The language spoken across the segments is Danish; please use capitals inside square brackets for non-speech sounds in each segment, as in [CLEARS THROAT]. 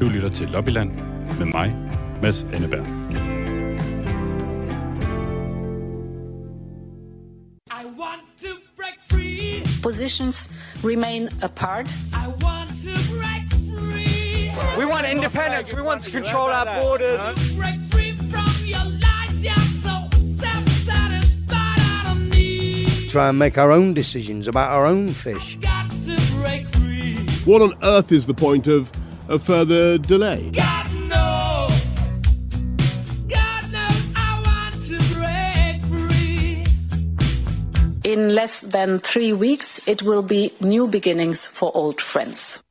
Du lytter til Lobbyland med mig, Mads Anneberg. I want to break free. Positions remain apart. I want to break free. We want independence. We want to control our borders. Break free from your lies. You're so self-satisfied. I don't need. try and make our own decisions about our own fish. Got to break free. What on earth is the point of a further delay? God knows. God knows I want to break free. In less than three weeks, it will be new beginnings for old friends.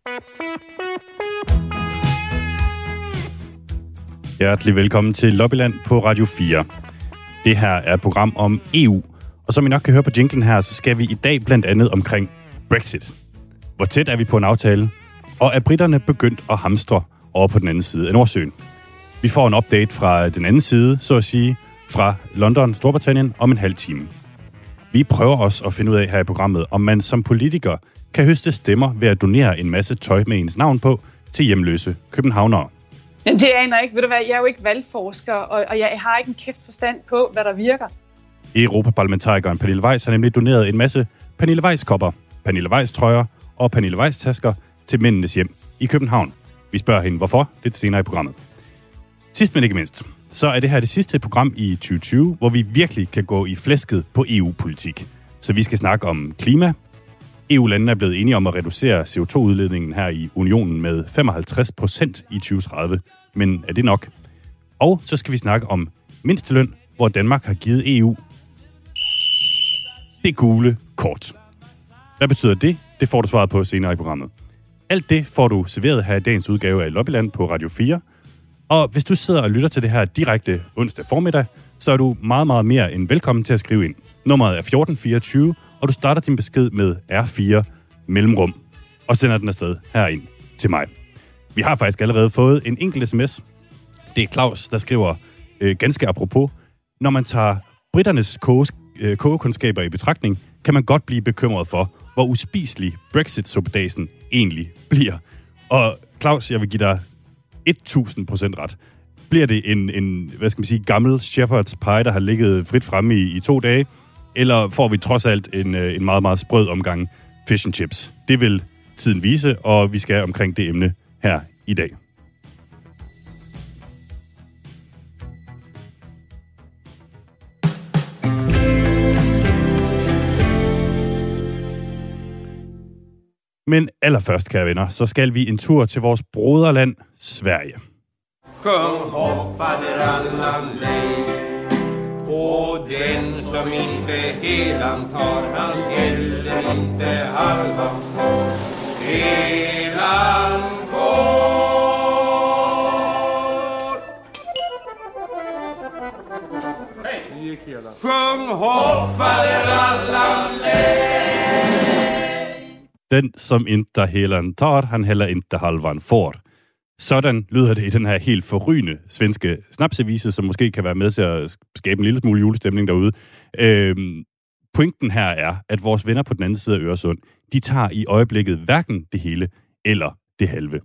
Hjertelig velkommen til Lobbyland på Radio 4. Det her er et program om EU, og som I nok kan høre på jinglen her, så skal vi i dag blandt andet omkring Brexit. Hvor tæt er vi på en aftale? Og er britterne begyndt at hamstre over på den anden side af Nordsøen? Vi får en update fra den anden side, så at sige, fra London, Storbritannien, om en halv time. Vi prøver også at finde ud af her i programmet, om man som politiker kan høste stemmer ved at donere en masse tøj med ens navn på til hjemløse københavnere. Jamen, det aner jeg ikke. Ved du hvad, jeg er jo ikke valgforsker, og, og jeg har ikke en kæft forstand på, hvad der virker. Europaparlamentarikeren Pernille Weiss har nemlig doneret en masse Pernille Weiss-kopper, Pernille Weiss-trøjer og Pernille Weiss-tasker til mændenes hjem i København. Vi spørger hende, hvorfor, lidt senere i programmet. Sidst men ikke mindst, så er det her det sidste program i 2020, hvor vi virkelig kan gå i flæsket på EU-politik. Så vi skal snakke om klima. EU-landene er blevet enige om at reducere CO2-udledningen her i unionen med 55 procent i 2030. Men er det nok? Og så skal vi snakke om mindsteløn, hvor Danmark har givet EU det gule kort. Hvad betyder det? Det får du svaret på senere i programmet. Alt det får du serveret her i dagens udgave af Lobbyland på Radio 4. Og hvis du sidder og lytter til det her direkte onsdag formiddag, så er du meget, meget mere end velkommen til at skrive ind. Nummeret er 1424, og du starter din besked med R4 mellemrum, og sender den afsted herind til mig. Vi har faktisk allerede fået en enkelt sms. Det er Claus, der skriver øh, ganske apropos, når man tager britternes koge, øh, kogekundskaber i betragtning, kan man godt blive bekymret for, hvor uspiselig Brexit-suppedasen egentlig bliver. Og Claus, jeg vil give dig 1000% ret. Bliver det en, en hvad skal man sige, gammel shepherd's pie, der har ligget frit fremme i, i to dage, eller får vi trods alt en, øh, en meget, meget sprød omgang fish and chips? Det vil tiden vise, og vi skal omkring det emne her i dag. Men allerførst, kære venner, så skal vi en tur til vores broderland, Sverige. Kung hoppade rallan lej Och den som inte helan tar han heller inte halvan får Helan går. Sjung hoppade rallan den, som inte helan tar, han heller inte halvan får. Sådan lyder det i den her helt forrygende svenske snapsevise, som måske kan være med til at skabe en lille smule julestemning derude. Øhm, pointen her er, at vores venner på den anden side af Øresund, de tager i øjeblikket hverken det hele eller det halve.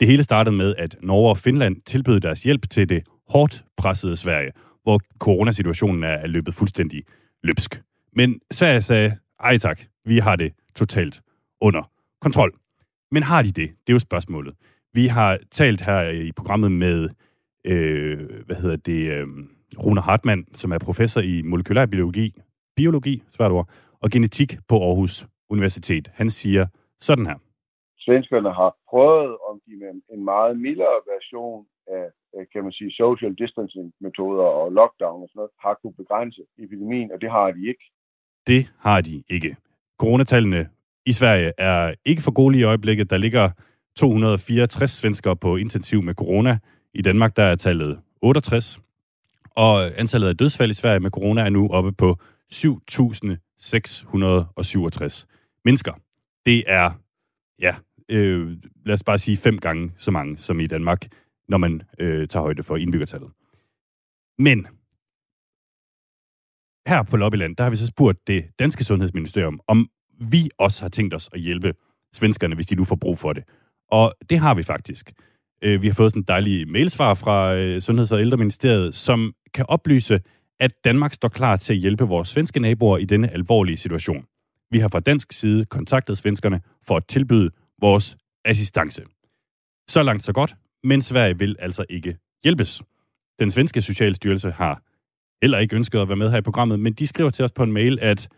Det hele startede med, at Norge og Finland tilbød deres hjælp til det hårdt pressede Sverige, hvor coronasituationen er er løbet fuldstændig løbsk. Men Sverige sagde, ej tak, vi har det totalt under kontrol. Men har de det? Det er jo spørgsmålet. Vi har talt her i programmet med, øh, hvad hedder det, øh, Rune Hartmann, som er professor i molekylær biologi, biologi, svært ord, og genetik på Aarhus Universitet. Han siger sådan her. svenskerne har prøvet, om de med en- meget mildere version af, øh, kan man sige, social distancing metoder og lockdown og sådan noget, har kunne begrænse epidemien, og det har de ikke. Det har de ikke. Coronatallene i Sverige er ikke for gode lige i øjeblikket. Der ligger 264 svenskere på intensiv med corona. I Danmark der er tallet 68. Og antallet af dødsfald i Sverige med corona er nu oppe på 7.667 mennesker. Det er, ja, øh, lad os bare sige fem gange så mange som i Danmark, når man øh, tager højde for indbyggertallet. Men her på Lobbyland, der har vi så spurgt det danske sundhedsministerium, om vi også har tænkt os at hjælpe svenskerne, hvis de nu får brug for det. Og det har vi faktisk. Øh, vi har fået sådan en dejlig mailsvar fra øh, Sundheds- og Ældreministeriet, som kan oplyse, at Danmark står klar til at hjælpe vores svenske naboer i denne alvorlige situation. Vi har fra dansk side kontaktet svenskerne for at tilbyde vores assistance. Så langt så godt, men Sverige vil altså ikke hjælpes. Den svenske socialstyrelse har heller ikke ønsket at være med her i programmet, men de skriver til os på en mail, at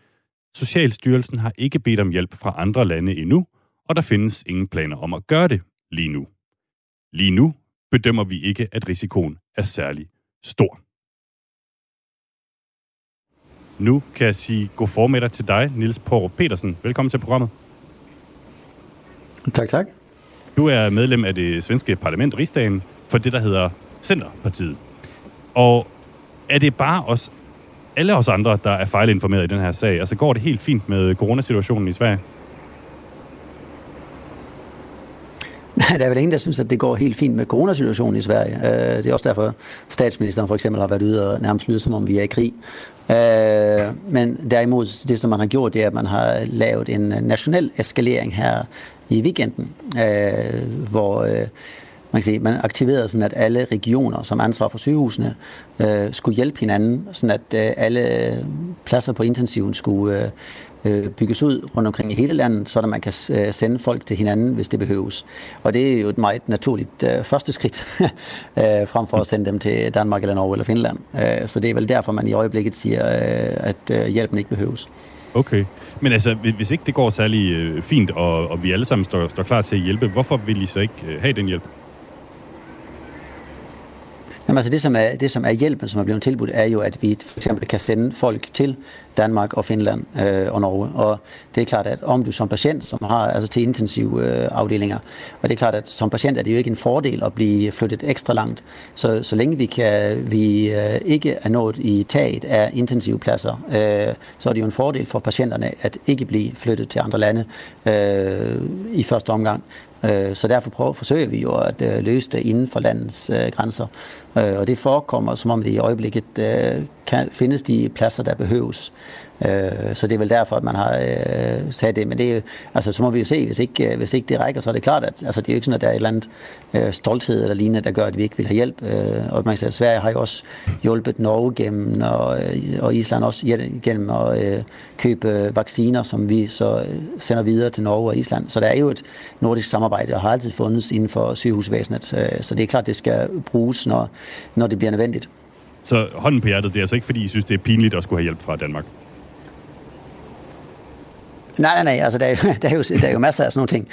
Socialstyrelsen har ikke bedt om hjælp fra andre lande endnu, og der findes ingen planer om at gøre det lige nu. Lige nu bedømmer vi ikke, at risikoen er særlig stor. Nu kan jeg sige god formiddag til dig, Nils Porup Petersen. Velkommen til programmet. Tak, tak. Du er medlem af det svenske parlament, Rigsdagen, for det, der hedder Centerpartiet. Og er det bare os, alle os andre, der er fejlinformeret i den her sag? Altså går det helt fint med coronasituationen i Sverige? Nej, der er vel ingen, der synes, at det går helt fint med coronasituationen i Sverige. Øh, det er også derfor, statsministeren for eksempel har været ude og nærmest lyde, som om vi er i krig. Øh, men derimod, det som man har gjort, det er, at man har lavet en øh, national eskalering her i weekenden, hvor man kan sige, man aktiverede sådan, at alle regioner, som ansvar for sygehusene, øh, skulle hjælpe hinanden, sådan at øh, alle pladser på intensiven skulle øh, øh bygges ud rundt omkring i hele landet, så at man kan øh, sende folk til hinanden, hvis det behøves. Og det er jo et meget naturligt øh, første skridt, [LAUGHS] øh, frem for at sende dem til Danmark eller Norge eller Finland. Øh, så det er vel derfor, man i øjeblikket siger, øh, at øh, hjælpen ikke behøves. Okay. Men altså, hvis ikke det går særlig øh, fint, og, og vi alle sammen står, står klar til at hjælpe, hvorfor vil I så ikke øh, have den hjælp? Jamen, altså det, som er, det, som er hjælpen, som er blevet tilbudt, er jo, at vi for eksempel kan sende folk til Danmark og Finland øh, og Norge. Og det er klart, at om du som patient, som har altså til intensive øh, afdelinger, og det er klart, at som patient er det jo ikke en fordel at blive flyttet ekstra langt. Så, så længe vi, kan, vi øh, ikke er nået i taget af intensive pladser, øh, så er det jo en fordel for patienterne at ikke blive flyttet til andre lande øh, i første omgang. Øh, Så derfor prøver, forsøger vi jo at øh, løse det inden for landets øh, grænser. Øh, Og det forekommer, som om det i øjeblikket øh, kan findes de pladser, der behøves. Øh, Så det er vel derfor, at man har øh, sat det. Men det altså, så må vi jo se, hvis ikke, øh, hvis ikke det rækker, så er det klart, at altså, det er jo ikke sådan, at der er et eller andet øh, stolthed eller lignende, der gør, at vi ikke vil have hjælp. Øh, Og man kan sige, at Sverige har jo også hjulpet Norge gennem, og, øh, og Island også gennem at øh, købe øh, vacciner, som vi så sender videre til Norge og Island. Så der er jo et nordisk samarbejde, og har altid fundet inden for sygehusvæsenet. Øh, Så det er klart, det skal bruges, når, når det bliver nødvendigt. Så hånden på hjertet, det er altså ikke, fordi I synes, det er pinligt at skulle have hjælp fra Danmark. Nej, nej, nej. Altså, der, er [LAUGHS] der, er jo, der er jo masser af sådan nogle ting,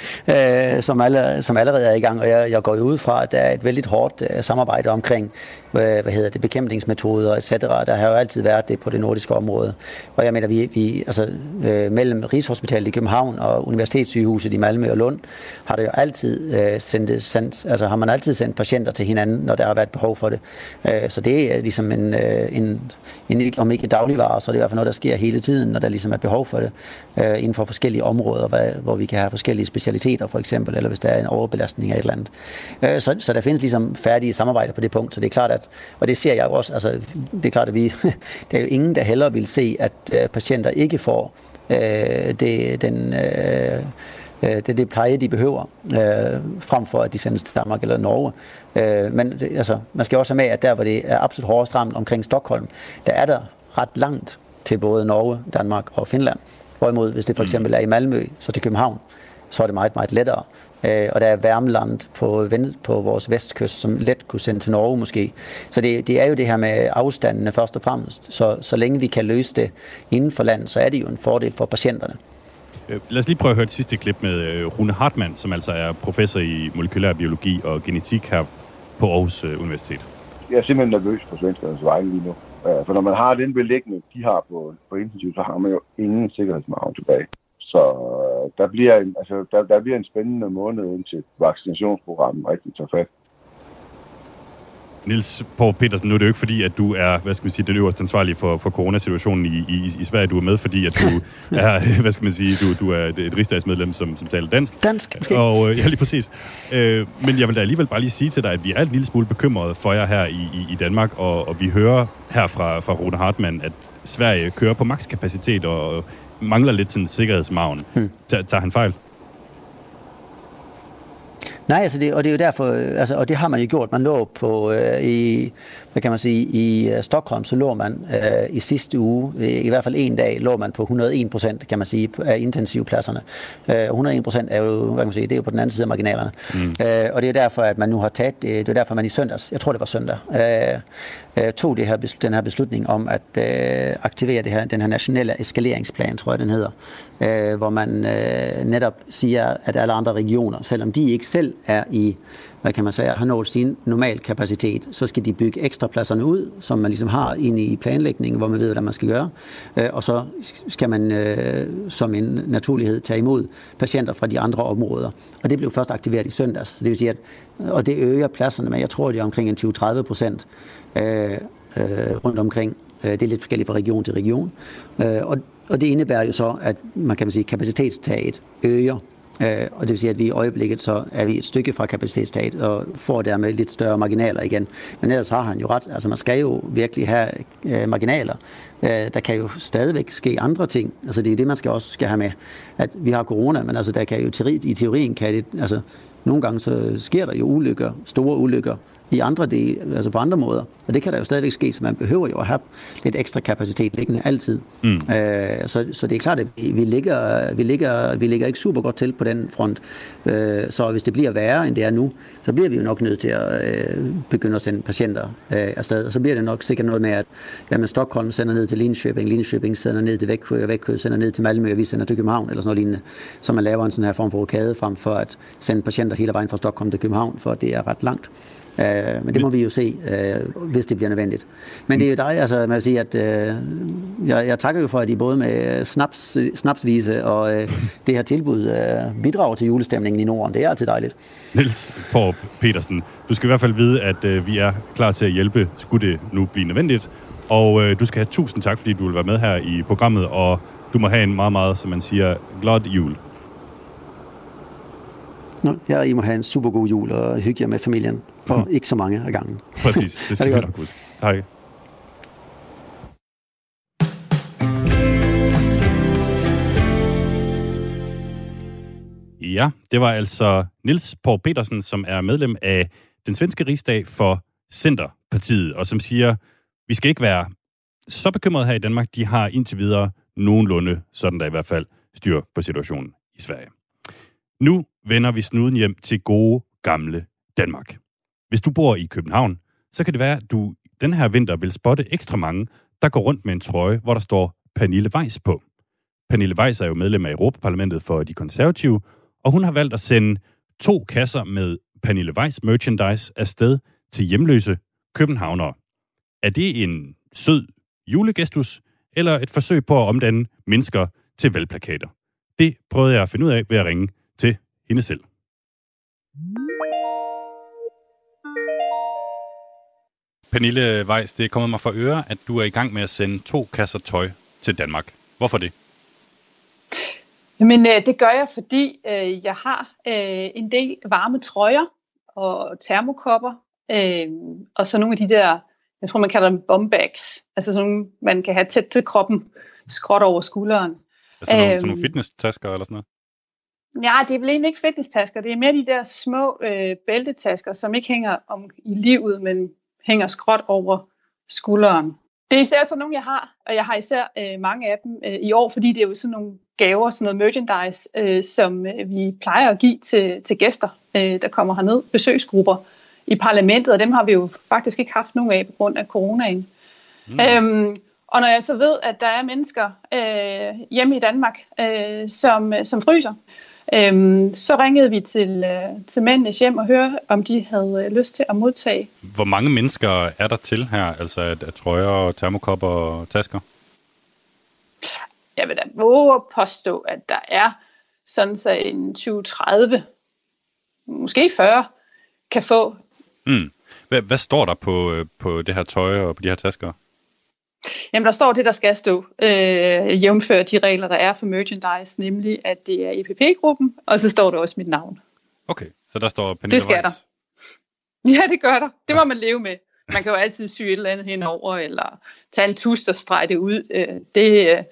øh, som, alle, som allerede er i gang, og jeg, jeg går jo ud fra, at der er et vældig hårdt øh, samarbejde omkring øh, hvad hedder det, bekæmpningsmetoder, etc. Der har jo altid været det på det nordiske område. Og jeg mener, vi, vi altså, øh, mellem Rigshospitalet i København og Universitetssygehuset i Malmø og Lund, har det jo altid øh, sendt, sendt, altså har man altid sendt patienter til hinanden, når der har været behov for det. Øh, så det er ligesom en, øh, en, en, om ikke dagligvarer, så er det i hvert fald noget, der sker hele tiden, når der ligesom er behov for det, øh, for forskellige områder, hvor, hvor vi kan have forskellige specialiteter for eksempel, eller hvis der er en overbelastning af et eller andet. Øh, så, så der findes ligesom færdige samarbejder på det punkt, så det er klart, at, og det ser jeg jo også, altså det er klart, at vi, [LAUGHS] der er jo ingen, der heller vil se, at øh, patienter ikke får øh, det, den, øh, øh, det, er det pleje, de behøver, øh, frem for at de sendes til Danmark eller Norge. Øh, men det, altså, man skal også have med, at der, hvor det er absolut hårdest ramt omkring Stockholm, der er der ret langt til både Norge, Danmark og Finland. Hvorimod, hvis det for eksempel er i Malmø, så til København, så er det meget, meget lettere. Øh, og der er Værmland på, på vores vestkyst, som let kunne sende til Norge måske. Så det, det er jo det her med afstandene først og fremmest. Så, så længe vi kan løse det inden for landet, så er det jo en fordel for patienterne. Øh, Lad os lige prøve at høre et sidste klip med øh, Rune Hartmann, som altså er professor i molekylær biologi og genetik her på Aarhus øh, Universitet. Jeg er simpelthen nervøs på svenskernes vegne lige nu. Øh, For når man har den belægning, de har på, på intensiv, så har man jo ingen sikkerhedsmargen tilbage. Så øh, der bliver, en, altså, der, der bliver en spændende måned indtil vaccinationsprogrammet rigtig tager fat. Nils Poul Petersen, nu er det jo ikke fordi, at du er, hvad skal man sige, den øverste ansvarlige for, for coronasituationen i, i, i Sverige. Du er med, fordi at du [LAUGHS] er, hvad skal man sige, du, du er et, et rigsdagsmedlem, som, som taler dansk. Dansk, måske. Og, øh, ja, lige præcis. Øh, men jeg vil da alligevel bare lige sige til dig, at vi er en lille smule bekymrede for jer her i, i, i Danmark, og, og vi hører her fra, fra Rune Hartmann, at Sverige kører på makskapacitet og mangler lidt sådan sikkerhedsmagen. Hmm. Tager han fejl? Nej, altså det, og det er jo derfor, øh, altså, og det har man jo gjort. Man lå på, øh, i, hvad kan man sige, i uh, Stockholm, så lå man øh, i sidste uge, i, hvert fald en dag, lå man på 101 procent, kan man sige, af intensivpladserne. Øh, 101 procent er jo, hvad kan man sige, det er jo på den anden side af marginalerne. Mm. Øh, og det er derfor, at man nu har taget, det, det er derfor, man i søndags, jeg tror det var søndag, øh, øh, tog det her, den her beslutning om at øh, aktivere det her, den her nationelle eskaleringsplan, tror jeg den hedder, øh, hvor man øh, netop siger, at alle andre regioner, selvom de ikke selv er i, hvad kan man sige, har nået sin normal kapacitet, så skal de bygge ekstra pladserne ud, som man ligesom har inde i planlægningen, hvor man ved, hvad man skal gøre. Øh, og så skal man øh, som en naturlighed tage imod patienter fra de andre områder. Og det blev først aktiveret i søndags. Det vil sige, at, og det øger pladserne med, jeg tror, det er omkring en 20-30 procent øh, øh, rundt omkring. Øh, det er lidt forskelligt fra region til region. Øh, og, og det indebærer jo så, at man kan man sige, kapacitetstaget øger. Øh, Og det vil sige, at vi i øjeblikket så er vi et stykke fra kapacitetstaget og får dermed lidt større marginaler igen. Men ellers har han jo ret. Altså man skal jo virkelig have øh, marginaler. Øh, Der kan jo stadigvæk ske andre ting. Altså det er det, man skal også skal have med. At vi har corona, men altså der kan jo teori, i teorien kan det, altså nogle gange så sker der jo ulykker, store ulykker, i andre del, altså på andre måder. Og det kan der jo stadigvæk ske, så man behøver jo at have lidt ekstra kapacitet liggende altid. Mm. Øh, så, så det er klart, at vi, vi, ligger, vi, ligger, vi ligger ikke super godt til på den front. Øh, så hvis det bliver værre, end det er nu, så bliver vi jo nok nødt til at øh, begynde at sende patienter øh, afsted. Og så bliver det nok sikkert noget med, at jamen, Stockholm sender ned til Linköping, Linköping sender ned til Växjö, og Växjö sender ned til Malmø, og vi sender til København, eller sådan noget lignende. Så man laver en sådan her form for rokade frem for at sende patienter hele vejen fra Stockholm til København, for det er ret langt. Øh, men det må vi jo se, øh, hvis det bliver nødvendigt. Men det er jo dig, altså man vil sige, at øh, jeg, jeg takker jo for, at I både med snaps, snapsvise og øh, det her tilbud øh, bidrager til julestemningen i Norden. Det er altid dejligt. Niels Forp Petersen, du skal i hvert fald vide, at øh, vi er klar til at hjælpe, skulle det nu blive nødvendigt. Og øh, du skal have tusind tak, fordi du vil være med her i programmet, og du må have en meget, meget, som man siger, glad jul. Nå, ja, I må have en super god jul og hygge jer med familien, og ikke så mange af gangen. Præcis, [LAUGHS] det skal vi nok huske. Hej. Ja, det var altså Nils På Petersen, som er medlem af den svenske rigsdag for Centerpartiet, og som siger, vi skal ikke være så bekymrede her i Danmark. De har indtil videre nogenlunde, sådan der i hvert fald, styr på situationen i Sverige. Nu vender vi snuden hjem til gode, gamle Danmark. Hvis du bor i København, så kan det være, at du den her vinter vil spotte ekstra mange, der går rundt med en trøje, hvor der står Pernille Weiss på. Pernille Weiss er jo medlem af Europaparlamentet for de konservative, og hun har valgt at sende to kasser med Pernille Weiss merchandise afsted til hjemløse københavnere. Er det en sød julegestus, eller et forsøg på at omdanne mennesker til valgplakater? Det prøvede jeg at finde ud af ved at ringe til hende selv. Pernille Weiss, det er kommet mig for øre, at du er i gang med at sende to kasser tøj til Danmark. Hvorfor det? Men øh, det gør jeg, fordi øh, jeg har øh, en del varme trøjer og termokopper, øh, og så nogle af de der, jeg tror man kalder dem bombags, altså sådan nogle, man kan have tæt til kroppen, skråt over skulderen. Altså nogle, Øhm. sådan nogle fitness-tasker eller sådan noget? Ja, det er vel egentlig ikke fitnesstasker, det er mere de der små øh, bæltetasker, som ikke hænger om i livet, men hænger skråt over skulderen. Det er især sådan nogle, jeg har, og jeg har især øh, mange af dem øh, i år, fordi det er jo sådan nogle gaver, sådan noget merchandise, øh, som øh, vi plejer at give til, til gæster, øh, der kommer herned, besøgsgrupper i parlamentet, og dem har vi jo faktisk ikke haft nogen af på grund af coronaen. Mm. Øhm, og når jeg så ved, at der er mennesker øh, hjemme i Danmark, øh, som, som fryser, øhm, så ringede vi til, øh, til mændenes hjem og hørte, om de havde øh, lyst til at modtage. Hvor mange mennesker er der til her? Altså at, at trøjer, termokopper og tasker? Jeg vil da våge at påstå, at der er sådan så en 20-30, måske 40, kan få. Mm. Hvad, hvad står der på, øh, på det her tøj og på de her tasker? Jamen, der står det, der skal stå, øh, jævnfør de regler, der er for merchandise, nemlig at det er EPP-gruppen, og så står der også mit navn. Okay, så der står Pernille Det skal Weiss. Ja, det gør der. Det må man leve med. Man kan jo altid sy et eller andet henover, eller tage en tus og strege det ud. Øh, Det, øh,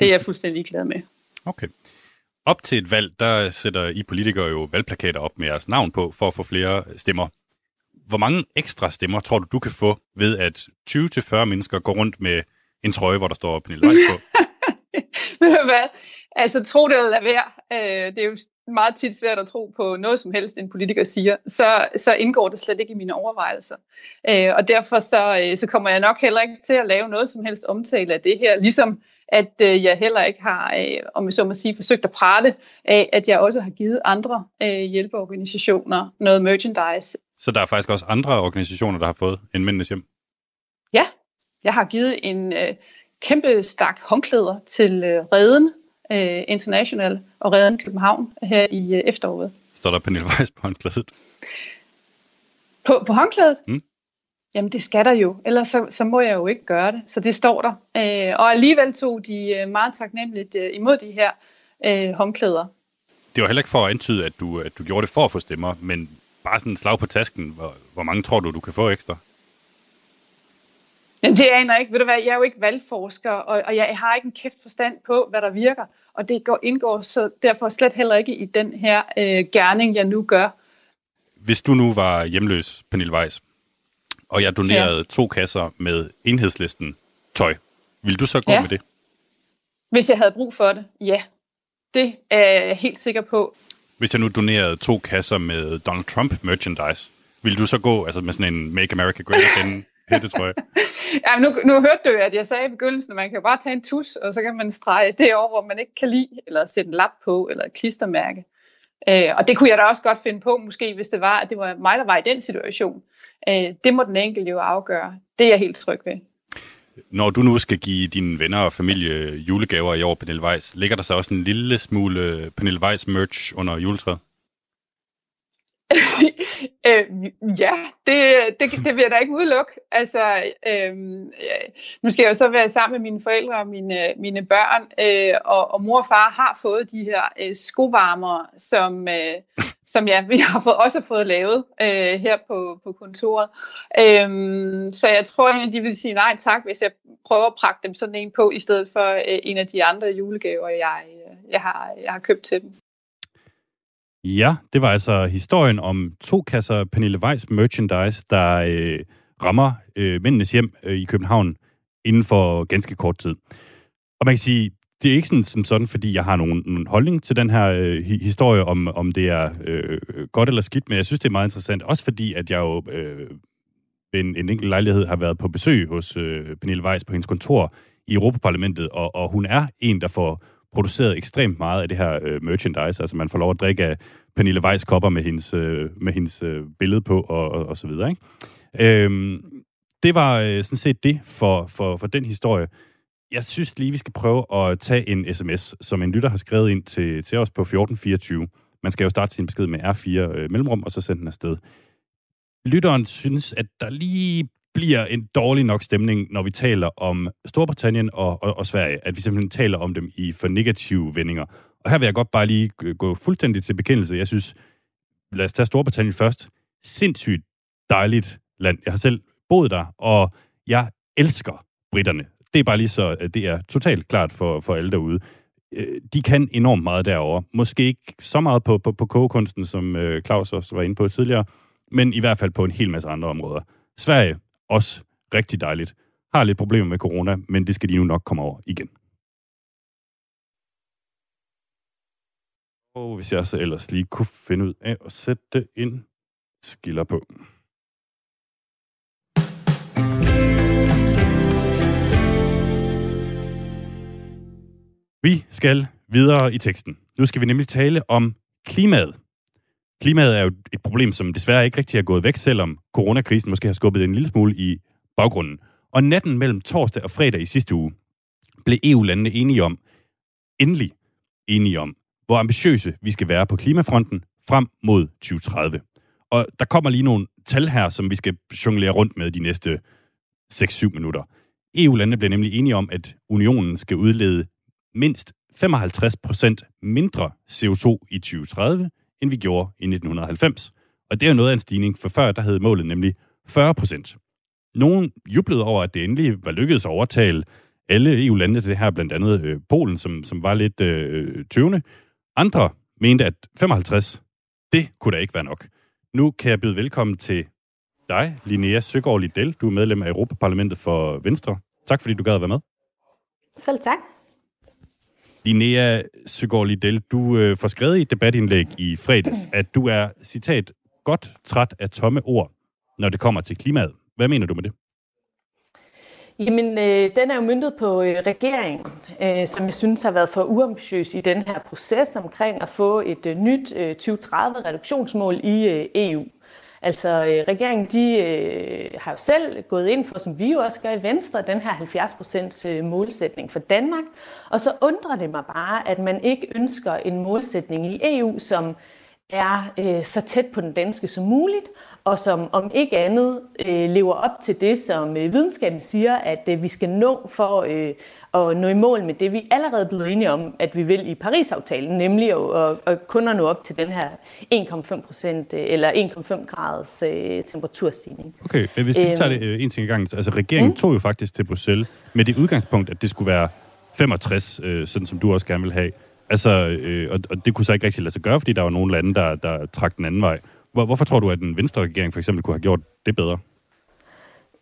det er jeg fuldstændig glad med. Okay. Op til et valg, der sætter I politikere jo valgplakater op med jeres navn på, for at få flere stemmer. Hvor mange ekstra stemmer tror du, du kan få ved, at 20-40 mennesker går rundt med en trøje, hvor der står Pernille Weiss på? [LAUGHS] Hvad? Altså, tro det eller lad være. Øh, det er jo meget tit svært at tro på noget som helst, en politiker siger. Så, så indgår det slet ikke i mine overvejelser. Øh, og derfor så, øh, så kommer jeg nok heller ikke til at lave noget som helst omtale af det her. Ligesom at øh, jeg heller ikke har, øh, om jeg så må sige, forsøgt at prale af, at jeg også har givet andre øh, hjælpeorganisationer noget merchandise. Så der er faktisk også andre organisationer, der har fået en Mændenes Hjem. Ja, jeg har givet en øh, kæmpe stak håndklæder til øh, Reden øh, International og Reden København her i øh, efteråret. Står der Pernille Weiss på håndklædet? På, på håndklædet? Mm. Jamen det skal der jo, ellers så, så må jeg jo ikke gøre det. Så det står der. Øh, og alligevel tog de øh, meget taknemmeligt øh, imod de her øh, håndklæder. Det var heller ikke for at antyde, at du, at du gjorde det for at få stemmer, men bare sådan en slag på tasken. Hvor, hvor mange tror du, du kan få ekstra? Men det aner jeg ikke. Ved du hvad, jeg er jo ikke valgforsker, og, og jeg har ikke en kæft forstand på, hvad der virker. Og det går, indgår så derfor slet heller ikke i den her øh, gerning, jeg nu gør. Hvis du nu var hjemløs, Pernille Weiss, og jeg donerede ja. to kasser med enhedslisten tøj, vil du så gå Ja. med det? Hvis jeg havde brug for det, ja. Det er jeg helt sikker på. Hvis jeg nu donerede to kasser med Donald Trump merchandise, vil du så gå altså med sådan en Make America Great Again hættetrøje? [LAUGHS] Ja, nu, nu hørte du jo, at jeg sagde i begyndelsen, at man kan jo bare tage en tus, og så kan man strege det over, hvor man ikke kan lide, eller sætte en lap på, eller et klistermærke. Øh, og det kunne jeg da også godt finde på, måske hvis det var, at det var mig, der var i den situation. Øh, det må den enkelte jo afgøre. Det er jeg helt tryg ved. Når du nu skal give dine venner og familie julegaver i år, Pernille Weiss, ligger der så også en lille smule Pernille Weiss merch under juletræet? [LAUGHS] øh, ja, det, det, det vil jeg da ikke udelukke. Altså, øh, nu skal jeg jo så være sammen med mine forældre og mine, mine børn, øh, og, og mor og far har fået de her øh, skovarmere, som, øh, som ja, vi har fået, også fået lavet øh, her på, på kontoret. Øh, så jeg tror, egentlig, de vil sige nej tak, hvis jeg prøver at prakke dem sådan en på, i stedet for øh, en af de andre julegaver, jeg, øh, jeg, har, jeg har købt til dem. Ja, det var altså historien om to kasser Pernille Weiss merchandise, der øh, rammer øh, mændenes hjem øh, i København inden for ganske kort tid. Og man kan sige, det er ikke sådan, som sådan, fordi jeg har nogen, nogen holdning til den her øh, historie, om, om det er øh, godt eller skidt, men jeg synes, det er meget interessant, også fordi, at jeg jo øh, en, en enkelt lejlighed har været på besøg hos øh, Pernille Weiss på hendes kontor i Europaparlamentet, og, og hun er en, der får produceret ekstremt meget af det her øh, merchandise. Altså man får lov at drikke af Pernille Weiss kopper med hendes, øh, med hendes øh, billede på og, og, og så videre. Ikke? Øhm, det var øh, sådan set det for, for, for den historie. Jeg synes lige, vi skal prøve at tage en sms, som en lytter har skrevet ind til, til os på 1424. Man skal jo starte sin besked med R4 øh, mellemrum, og så sende den afsted. Lytteren synes, at der lige bliver en dårlig nok stemning, når vi taler om Storbritannien og, og, og Sverige. At vi simpelthen taler om dem i for negative vendinger. Og her vil jeg godt bare lige gå fuldstændig til bekendelse. Jeg synes, lad os tage Storbritannien først. Sindssygt dejligt land. Jeg har selv boet der, og jeg elsker britterne. Det er bare lige så, det er totalt klart for, for alle derude. Øh, de kan enormt meget derovre. Måske ikke så meget på, på, på kogekunsten, som øh, Claus også var inde på tidligere, men i hvert fald på en hel masse andre områder. Sverige, også rigtig dejligt. Har lidt problemer med corona, men det skal de nu nok komme over igen. Og hvis jeg så ellers lige kunne finde ud af at sætte en skiller på. Vi skal videre i teksten. Nu skal vi nemlig tale om klimaet. Klimaet er jo et problem, som desværre ikke rigtig er gået væk, selvom coronakrisen måske har skubbet en lille smule i baggrunden. Og natten mellem torsdag og fredag i sidste uge blev EU-landene enige om, endelig enige om, hvor ambitiøse vi skal være på klimafronten frem mod 2030. Og der kommer lige nogle tal her, som vi skal jonglere rundt med de næste 6-7 minutter. EU-landene blev nemlig enige om, at unionen skal udlede mindst 55 procent mindre CO2 i 2030, end vi gjorde i 1990. Og det er jo noget af en stigning, for før der havde målet nemlig 40 procent. Nogen jublede over, at det endelig var lykkedes at overtale alle EU-landene til det her, blandt andet øh, Polen, som, som var lidt øh, øh tøvende. Andre mente, at 55, det kunne da ikke være nok. Nu kan jeg byde velkommen til dig, Linnea Søgaard Liddell. Du er medlem af Europaparlamentet for Venstre. Tak fordi du gad at være med. Selv tak. Linnea Søgaard Liddell, du øh, får skrevet i et debatindlæg i fredags, at du er, citat, godt træt af tomme ord, når det kommer til klimaet. Hvad mener du med det? Jamen, øh, den er jo myndet på øh, regeringen, øh, som jeg synes har været for uambitiøs i den her proces omkring at få et øh, nyt øh, 2030-reduktionsmål i øh, EU. Altså, øh, regeringen de, øh, har jo selv gået ind for, som vi jo også gør i Venstre, den her 70% øh, målsætning for Danmark. Og så undrer det mig bare, at man ikke ønsker en målsætning i EU, som er øh, så tæt på den danske som muligt, og som om ikke andet øh, lever op til det, som øh, videnskaben siger, at øh, vi skal nå for øh, at nå i mål med det, vi allerede er blevet enige om, at vi vil i Paris-aftalen, nemlig at, at, at kun at nå op til den her 1,5 procent eller 1,5 graders øh, temperaturstigning. Okay, øh, hvis vi lige tager det Øhm. øh, en ting i gang. Altså, regeringen mm. tog jo faktisk til Bruxelles med det udgangspunkt, at det skulle være 65, øh, sådan som du også gerne vil have. Altså, øh, og, og det kunne så ikke rigtig lade sig gøre, fordi der var nogle lande, der, der trak den anden vej. Hvor, hvorfor tror du, at en venstre regering for eksempel kunne have gjort det bedre?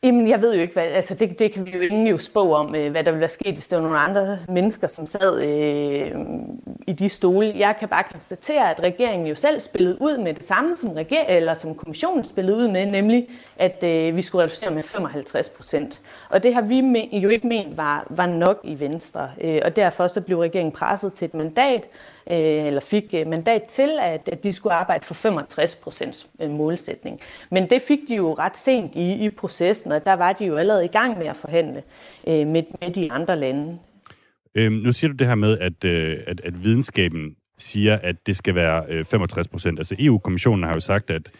Jamen, jeg ved jo ikke, hvad, altså det, det kan vi jo ingen jo spå om, øh, hvad der ville være sket, hvis det var nogle andre mennesker, som sad øh, i de stole. Jeg kan bare konstatere, at regeringen jo selv spillede ud med det samme, som, reger- eller som kommissionen spillede ud med, nemlig at øh, vi skulle reducere med 55 procent. Og det har vi jo ikke ment var, var nok i Venstre, øh, og derfor så blev regeringen presset til et mandat, Øh, eller fik øh, mandat til, at, at de skulle arbejde for 65 procents øh, målsætning. Men det fik de jo ret sent i, i processen, og der var de jo allerede i gang med at forhandle øh, med, med de andre lande. Øhm, nu siger du det her med, at, øh, at, at videnskaben siger, at det skal være øh, 65 procent. Altså EU-kommissionen har jo sagt, at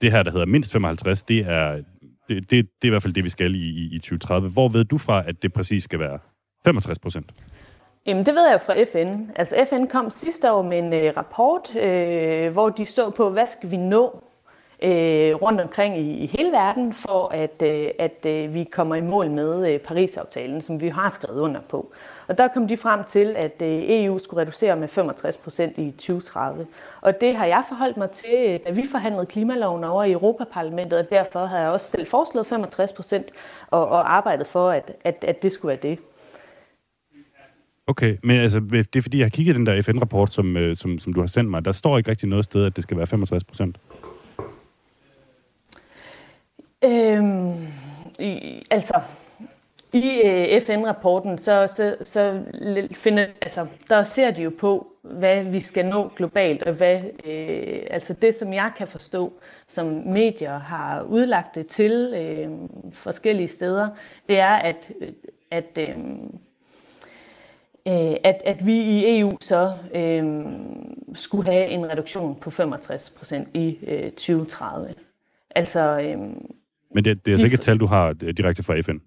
det her, der hedder mindst 55, det er, det, det, det er i hvert fald det, vi skal i, i, i 2030. Hvor ved du fra, at det præcis skal være 65 procent? Jamen, det ved jeg jo fra FN. Altså, FN kom sidste år med en øh, rapport, øh, hvor de så på, hvad skal vi nå øh, rundt omkring i, i hele verden, for at, øh, at øh, vi kommer i mål med øh, Paris-aftalen, som vi har skrevet under på. Og der kom de frem til, at øh, EU skulle reducere med 65 procent i 2030. Og det har jeg forholdt mig til, øh, da vi forhandlede klimaloven over i Europaparlamentet, og derfor har jeg også selv foreslået 65 procent og, og arbejdet for, at, at, at det skulle være det. Okay, men altså, det er fordi, jeg har kigget den der FN-rapport, som, øh, som, som du har sendt mig. Der står ikke rigtig noget sted, at det skal være 65 procent. Øhm, i, altså, i øh, FN-rapporten, så, så, så finder, altså, der ser de jo på, hvad vi skal nå globalt, og hvad, øh, altså det, som jeg kan forstå, som medier har udlagt det til øh, forskellige steder, det er, at, at, øh, øh, at, at vi i EU så øh, skulle have en reduktion på 65 procent i øh, 2030. Altså, øh, Men det, det er altså ikke et tal, du har øh, direkte fra FN.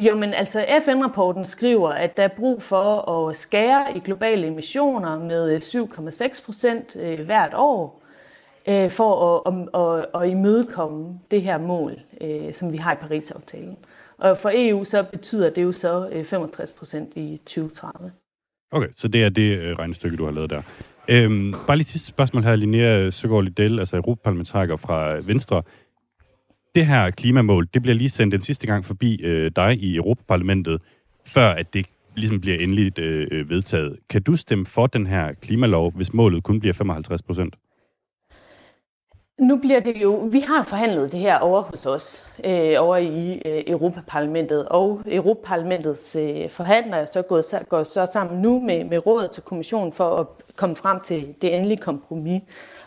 Jo, men altså FN-rapporten skriver, at der er brug for at skære i globale emissioner med 7,6 procent øh, hvert år, øh, for at, at, at, at imødekomme det her mål, øh, som vi har i Paris-aftalen. Og for EU så betyder det jo så øh, 65 procent i 2030. Okay, så det er det øh, regnestykke, du har lavet der. Øhm, bare lige sidste spørgsmål her, Linnea Søgaard Liddell, altså europaparlamentariker fra Venstre. Det her klimamål, det bliver lige sendt den sidste gang forbi øh, dig i Europaparlamentet, før at det ligesom bliver endeligt øh, øh vedtaget. Kan du stemme for den her klimalov, hvis målet kun bliver 55 procent? Nu bliver det jo, vi har forhandlet det her over hos os, øh, over i øh, Europaparlamentet, og Europaparlamentets øh, forhandlere er så gået, så, går så sammen nu med, med rådet til kommissionen for at komme frem til det endelige kompromis.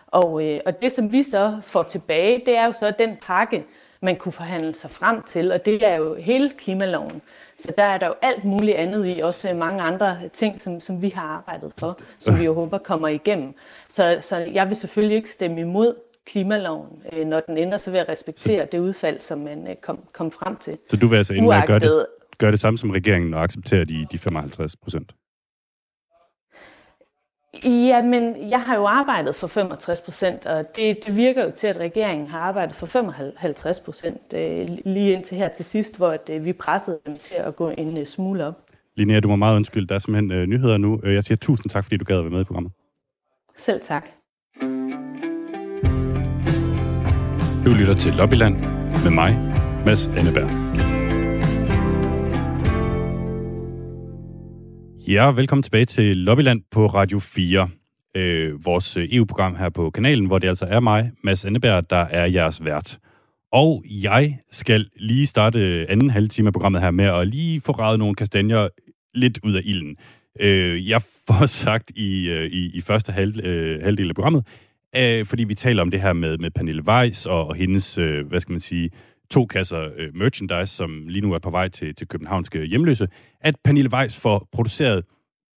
Og, øh, og det, som vi så får tilbage, det er jo så den pakke, man kunne forhandle sig frem til, og det er jo hele klimaloven. Så der er der jo alt muligt andet i, også øh, mange andre ting, som, som vi har arbejdet for, som vi jo håber kommer igennem. Så, så jeg vil selvfølgelig ikke stemme imod klimaloven, øh, når den ender, så vil jeg respektere det udfald, som man øh, kom, kom frem til. Så du vil altså med at gøre det, Uagtet- gøre det samme som regeringen og acceptere de, de 55 procent? Ja, men jeg har jo arbejdet for 65 procent, og det, det virker jo til, at regeringen har arbejdet for 55 procent øh, lige indtil her til sidst, hvor at, øh, vi pressede dem til at gå en øh, smule op. Linnea, du må meget undskylde. Der er simpelthen øh, nyheder nu. Øh, Jeg siger tusind tak, fordi du gad at være med i programmet. Selv tak. Du lytter til Lobbyland med mig, Mads Anneberg. Ja, velkommen tilbage til Lobbyland på Radio 4. Øh, vores øh, EU-program her på kanalen, hvor det altså er mig, Mads Anneberg, der er jeres vært. Og jeg skal lige starte øh, anden halve time af programmet her med at lige få ravet nogle kastanjer lidt ud af ilden. Øh, jeg [LAUGHS] får sagt i, øh, i, i første halv, øh, halvdel af programmet, øh, fordi vi taler om det her med, med Pernille Weiss og, og hendes, øh, hvad skal man sige, to kasser øh, merchandise, som lige nu er på vej til, til københavnske hjemløse, at Pernille Weiss får produceret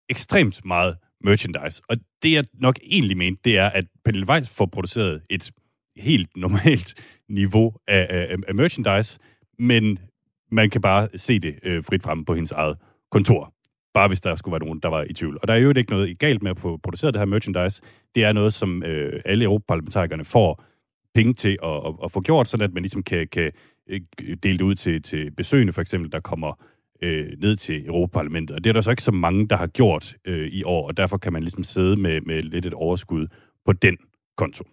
ekstremt meget merchandise. Og det jeg nok egentlig mente, det er, at Pernille Weiss får produceret et helt [LAUGHS] normalt niveau af, af, af merchandise, men man kan bare se det øh, frit frem på hendes eget kontor. Bare hvis der skulle være nogen, der var i tvivl. Og der er jo ikke noget galt med at få produceret det her merchandise. Det er noget, som øh, alle europaparlamentarikerne får penge til at, at, at få gjort, sådan at man ligesom kan, kan øh, dele det ud til, til besøgende, for eksempel, der kommer øh, ned til Europaparlamentet. Og det er der så ikke så mange, der har gjort øh, i år, og derfor kan man ligesom sidde med, med lidt et overskud på den konto.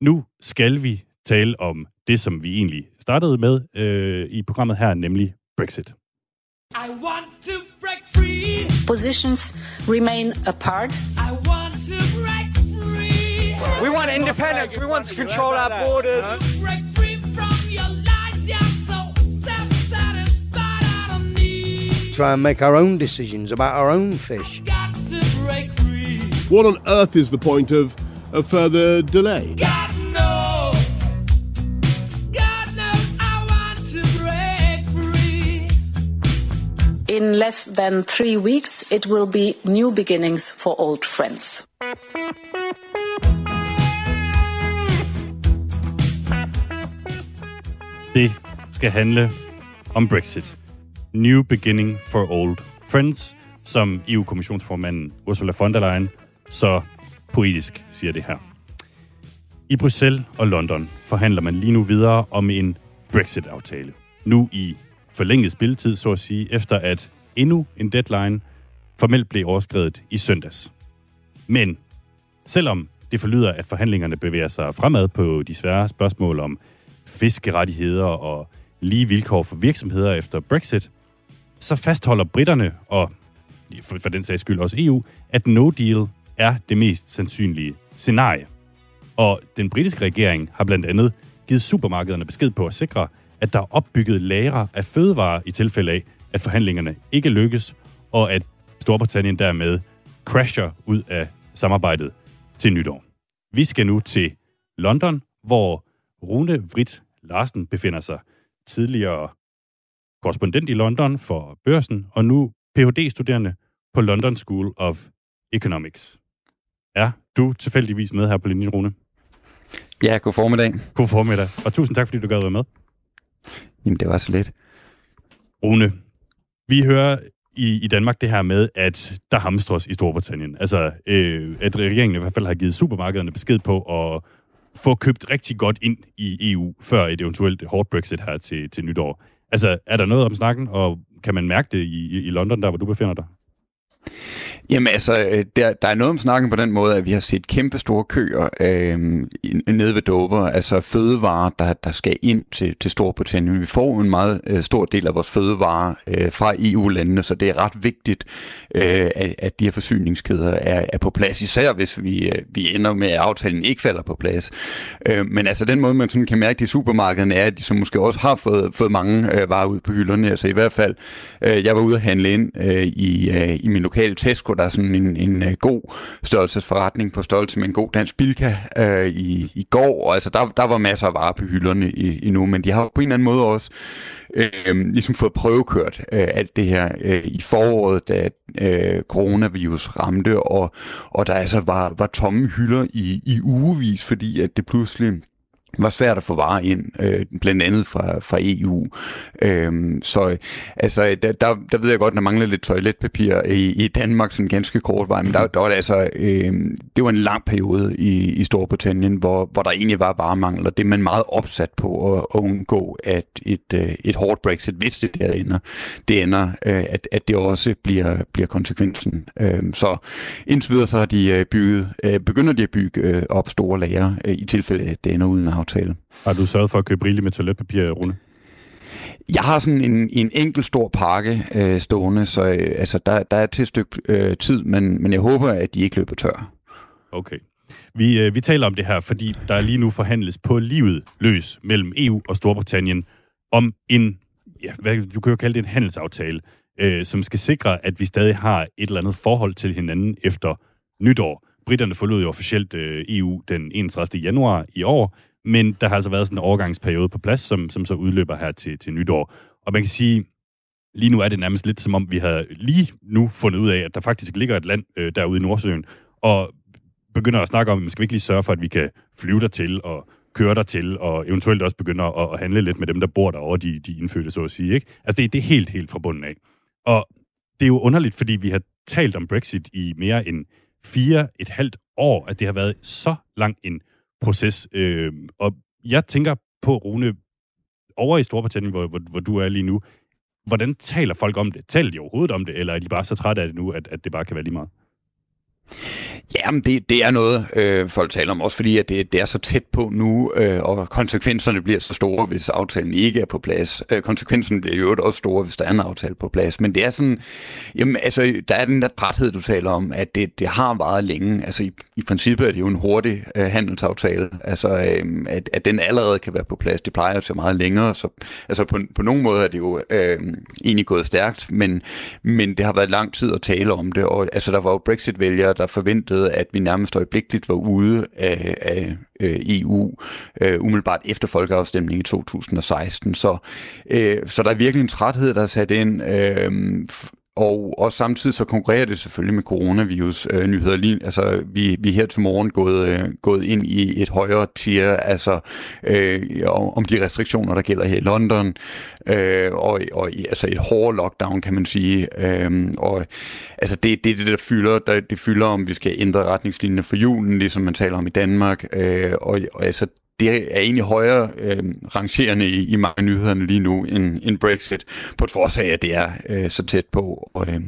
Nu skal vi tale om det, som vi egentlig startede med øh, i programmet her, nemlig Brexit. I want to break free. Positions remain apart. I want to break free. We want independence. We want to control our borders. Break free from your lies. You're so self-satisfied. I don't need. Try and make our own decisions about our own fish. Got to break free. What on earth is the point of a further delay? God In less than three weeks, it will be new beginnings for old friends. Det skal handle om Brexit. New beginning for old friends, som EU-kommissionsformanden Ursula von der Leyen så poetisk siger det her. I Bruxelles og London forhandler man lige nu videre om en Brexit-aftale. Nu i forlænget spilletid, så at sige, efter at endnu en deadline formelt blev overskrevet i søndags. Men selvom det forlyder, at forhandlingerne bevæger sig fremad på de svære spørgsmål om fiskerettigheder og lige vilkår for virksomheder efter Brexit, så fastholder britterne, og for, den sags skyld også EU, at no deal er det mest sandsynlige scenarie. Og den britiske regering har blandt andet givet supermarkederne besked på at sikre, at der er opbygget lagre af fødevarer i tilfælde af, at forhandlingerne ikke lykkes, og at Storbritannien dermed crasher ud af samarbejdet til nytår. Vi skal nu til London, hvor Rune Vrit Larsen befinder sig tidligere korrespondent i London for børsen, og nu Ph.D.-studerende på London School of Economics. Er du tilfældigvis med her på linjen, Rune? Ja, god formiddag. God formiddag, og tusind tak, fordi du gad at være med. Jamen, det var så lidt. Rune, vi hører i, i Danmark det her med, at der hamstres i Storbritannien. Altså, øh, at regeringen i hvert fald har givet supermarkederne besked på at få købt rigtig godt ind i EU, før et eventuelt hårdt Brexit her til, til nytår. Altså, er der noget om snakken, og kan man mærke det i, i London, der hvor du befinder dig? Jamen altså, øh, der, der er noget om snakken på den måde, at vi har set kæmpe store køer øh, nede ved Dover, altså fødevarer, der, der skal ind til, til Storbritannien. Vi får en meget øh, stor del af vores fødevarer øh, fra EU-landene, så det er ret vigtigt, øh, at, at de her forsyningskæder er, er på plads, især hvis vi, øh, vi ender med, at aftalen ikke falder på plads. Øh, men altså den måde, man sådan kan mærke det i supermarkederne, er, at de så måske også har fået, fået mange øh, varer ud på hylderne. Altså i hvert fald, øh, jeg var ude at handle ind øh, i, øh, i min lokale Tesco, der er sådan en, en øh, god størrelsesforretning på størrelse med en god dansk bilka øh, i, i går, og altså der, der var masser af varer på hylderne i, endnu, men de har på en eller anden måde også øh, ligesom fået prøvekørt øh, alt det her øh, i foråret, da øh, coronavirus ramte, og, og der altså var, var tomme hylder i, i ugevis, fordi at det pludselig var svært at få varer ind, øh, blandt andet fra, fra EU. Øhm, så altså, der, der, der ved jeg godt, at der mangler lidt toiletpapir i, i Danmark, sådan ganske kort vej, men der, der var det altså, øh, det var en lang periode i, i Storbritannien, hvor, hvor der egentlig var varemangel, og det er man meget opsat på at, at undgå, at et, øh, et hårdt Brexit, hvis det der ender, det ender, øh, at, at det også bliver, bliver konsekvensen. Øh, så indtil videre så har de øh, bygget, øh, begynder de at bygge øh, op store lager, øh, i tilfælde at det ender uden aftale. Har du sørget for at købe rigeligt med toiletpapir, Rune? Jeg har sådan en, en enkelt stor pakke øh, stående, så øh, altså, der, der er til et stykke øh, tid, men, men jeg håber, at de ikke løber tør. Okay. Vi, øh, vi taler om det her, fordi der lige nu forhandles på livet løs mellem EU og Storbritannien om en, ja, hvad, du kan jo kalde det en handelsaftale, øh, som skal sikre, at vi stadig har et eller andet forhold til hinanden efter nytår. Britterne forlod jo officielt øh, EU den 31. januar i år, men der har altså været sådan en overgangsperiode på plads, som, som så udløber her til, til nytår. Og man kan sige, lige nu er det nærmest lidt som om, vi har lige nu fundet ud af, at der faktisk ligger et land øh, derude i Nordsøen, og begynder at snakke om, at skal virkelig ikke lige sørge for, at vi kan flyve der til og køre der til og eventuelt også begynde at, at handle lidt med dem, der bor derovre, de, de indfødte, så at sige. Ikke? Altså, det, det er helt, helt fra bunden af. Og det er jo underligt, fordi vi har talt om Brexit i mere end fire et halvt år, at det har været så lang en proces. Øh, og jeg tænker på, Rune, over i Storbritannien, hvor, hvor, hvor du er lige nu, hvordan taler folk om det? Taler de overhovedet om det, eller er de bare så trætte af det nu, at, at det bare kan være lige meget? Jamen, det, det er noget, øh, folk taler om, også fordi at det, det er så tæt på nu, øh, og konsekvenserne bliver så store, hvis aftalen ikke er på plads. Øh, konsekvenserne bliver jo også store, hvis der er en aftale på plads. Men det er sådan, jamen, altså, der er den der træthed, du taler om, at det, det har varet længe. Altså, i, i princippet er det jo en hurtig øh, handelsaftale, altså, øh, at, at den allerede kan være på plads. Det plejer at tage meget længere, så altså, på, på nogen måde er det jo øh, egentlig gået stærkt, men, men det har været lang tid at tale om det, og altså, der var jo Brexit-vælgere, der forventede, at vi nærmest øjeblikkeligt var ude af, af øh, EU, øh, umiddelbart efter folkeafstemningen i 2016. Så, øh, så der er virkelig en træthed, der er sat ind, øh, og, og samtidig så konkurrerer det selvfølgelig med coronavirus-nyheder. Øh, altså, vi, vi er her til morgen gået, øh, gået ind i et højere tier, altså øh, om, om de restriktioner, der gælder her i London, øh, og, og altså et hårdt lockdown, kan man sige. Øh, og altså det, det er det, der fylder, der, det fylder om, vi skal ændre retningslinjer for julen, ligesom man taler om i Danmark, øh, og, og altså det er egentlig højere øh, rangerende i, i mange nyhederne lige nu end, end Brexit, på trods af, at det er øh, så tæt på. Og, øh,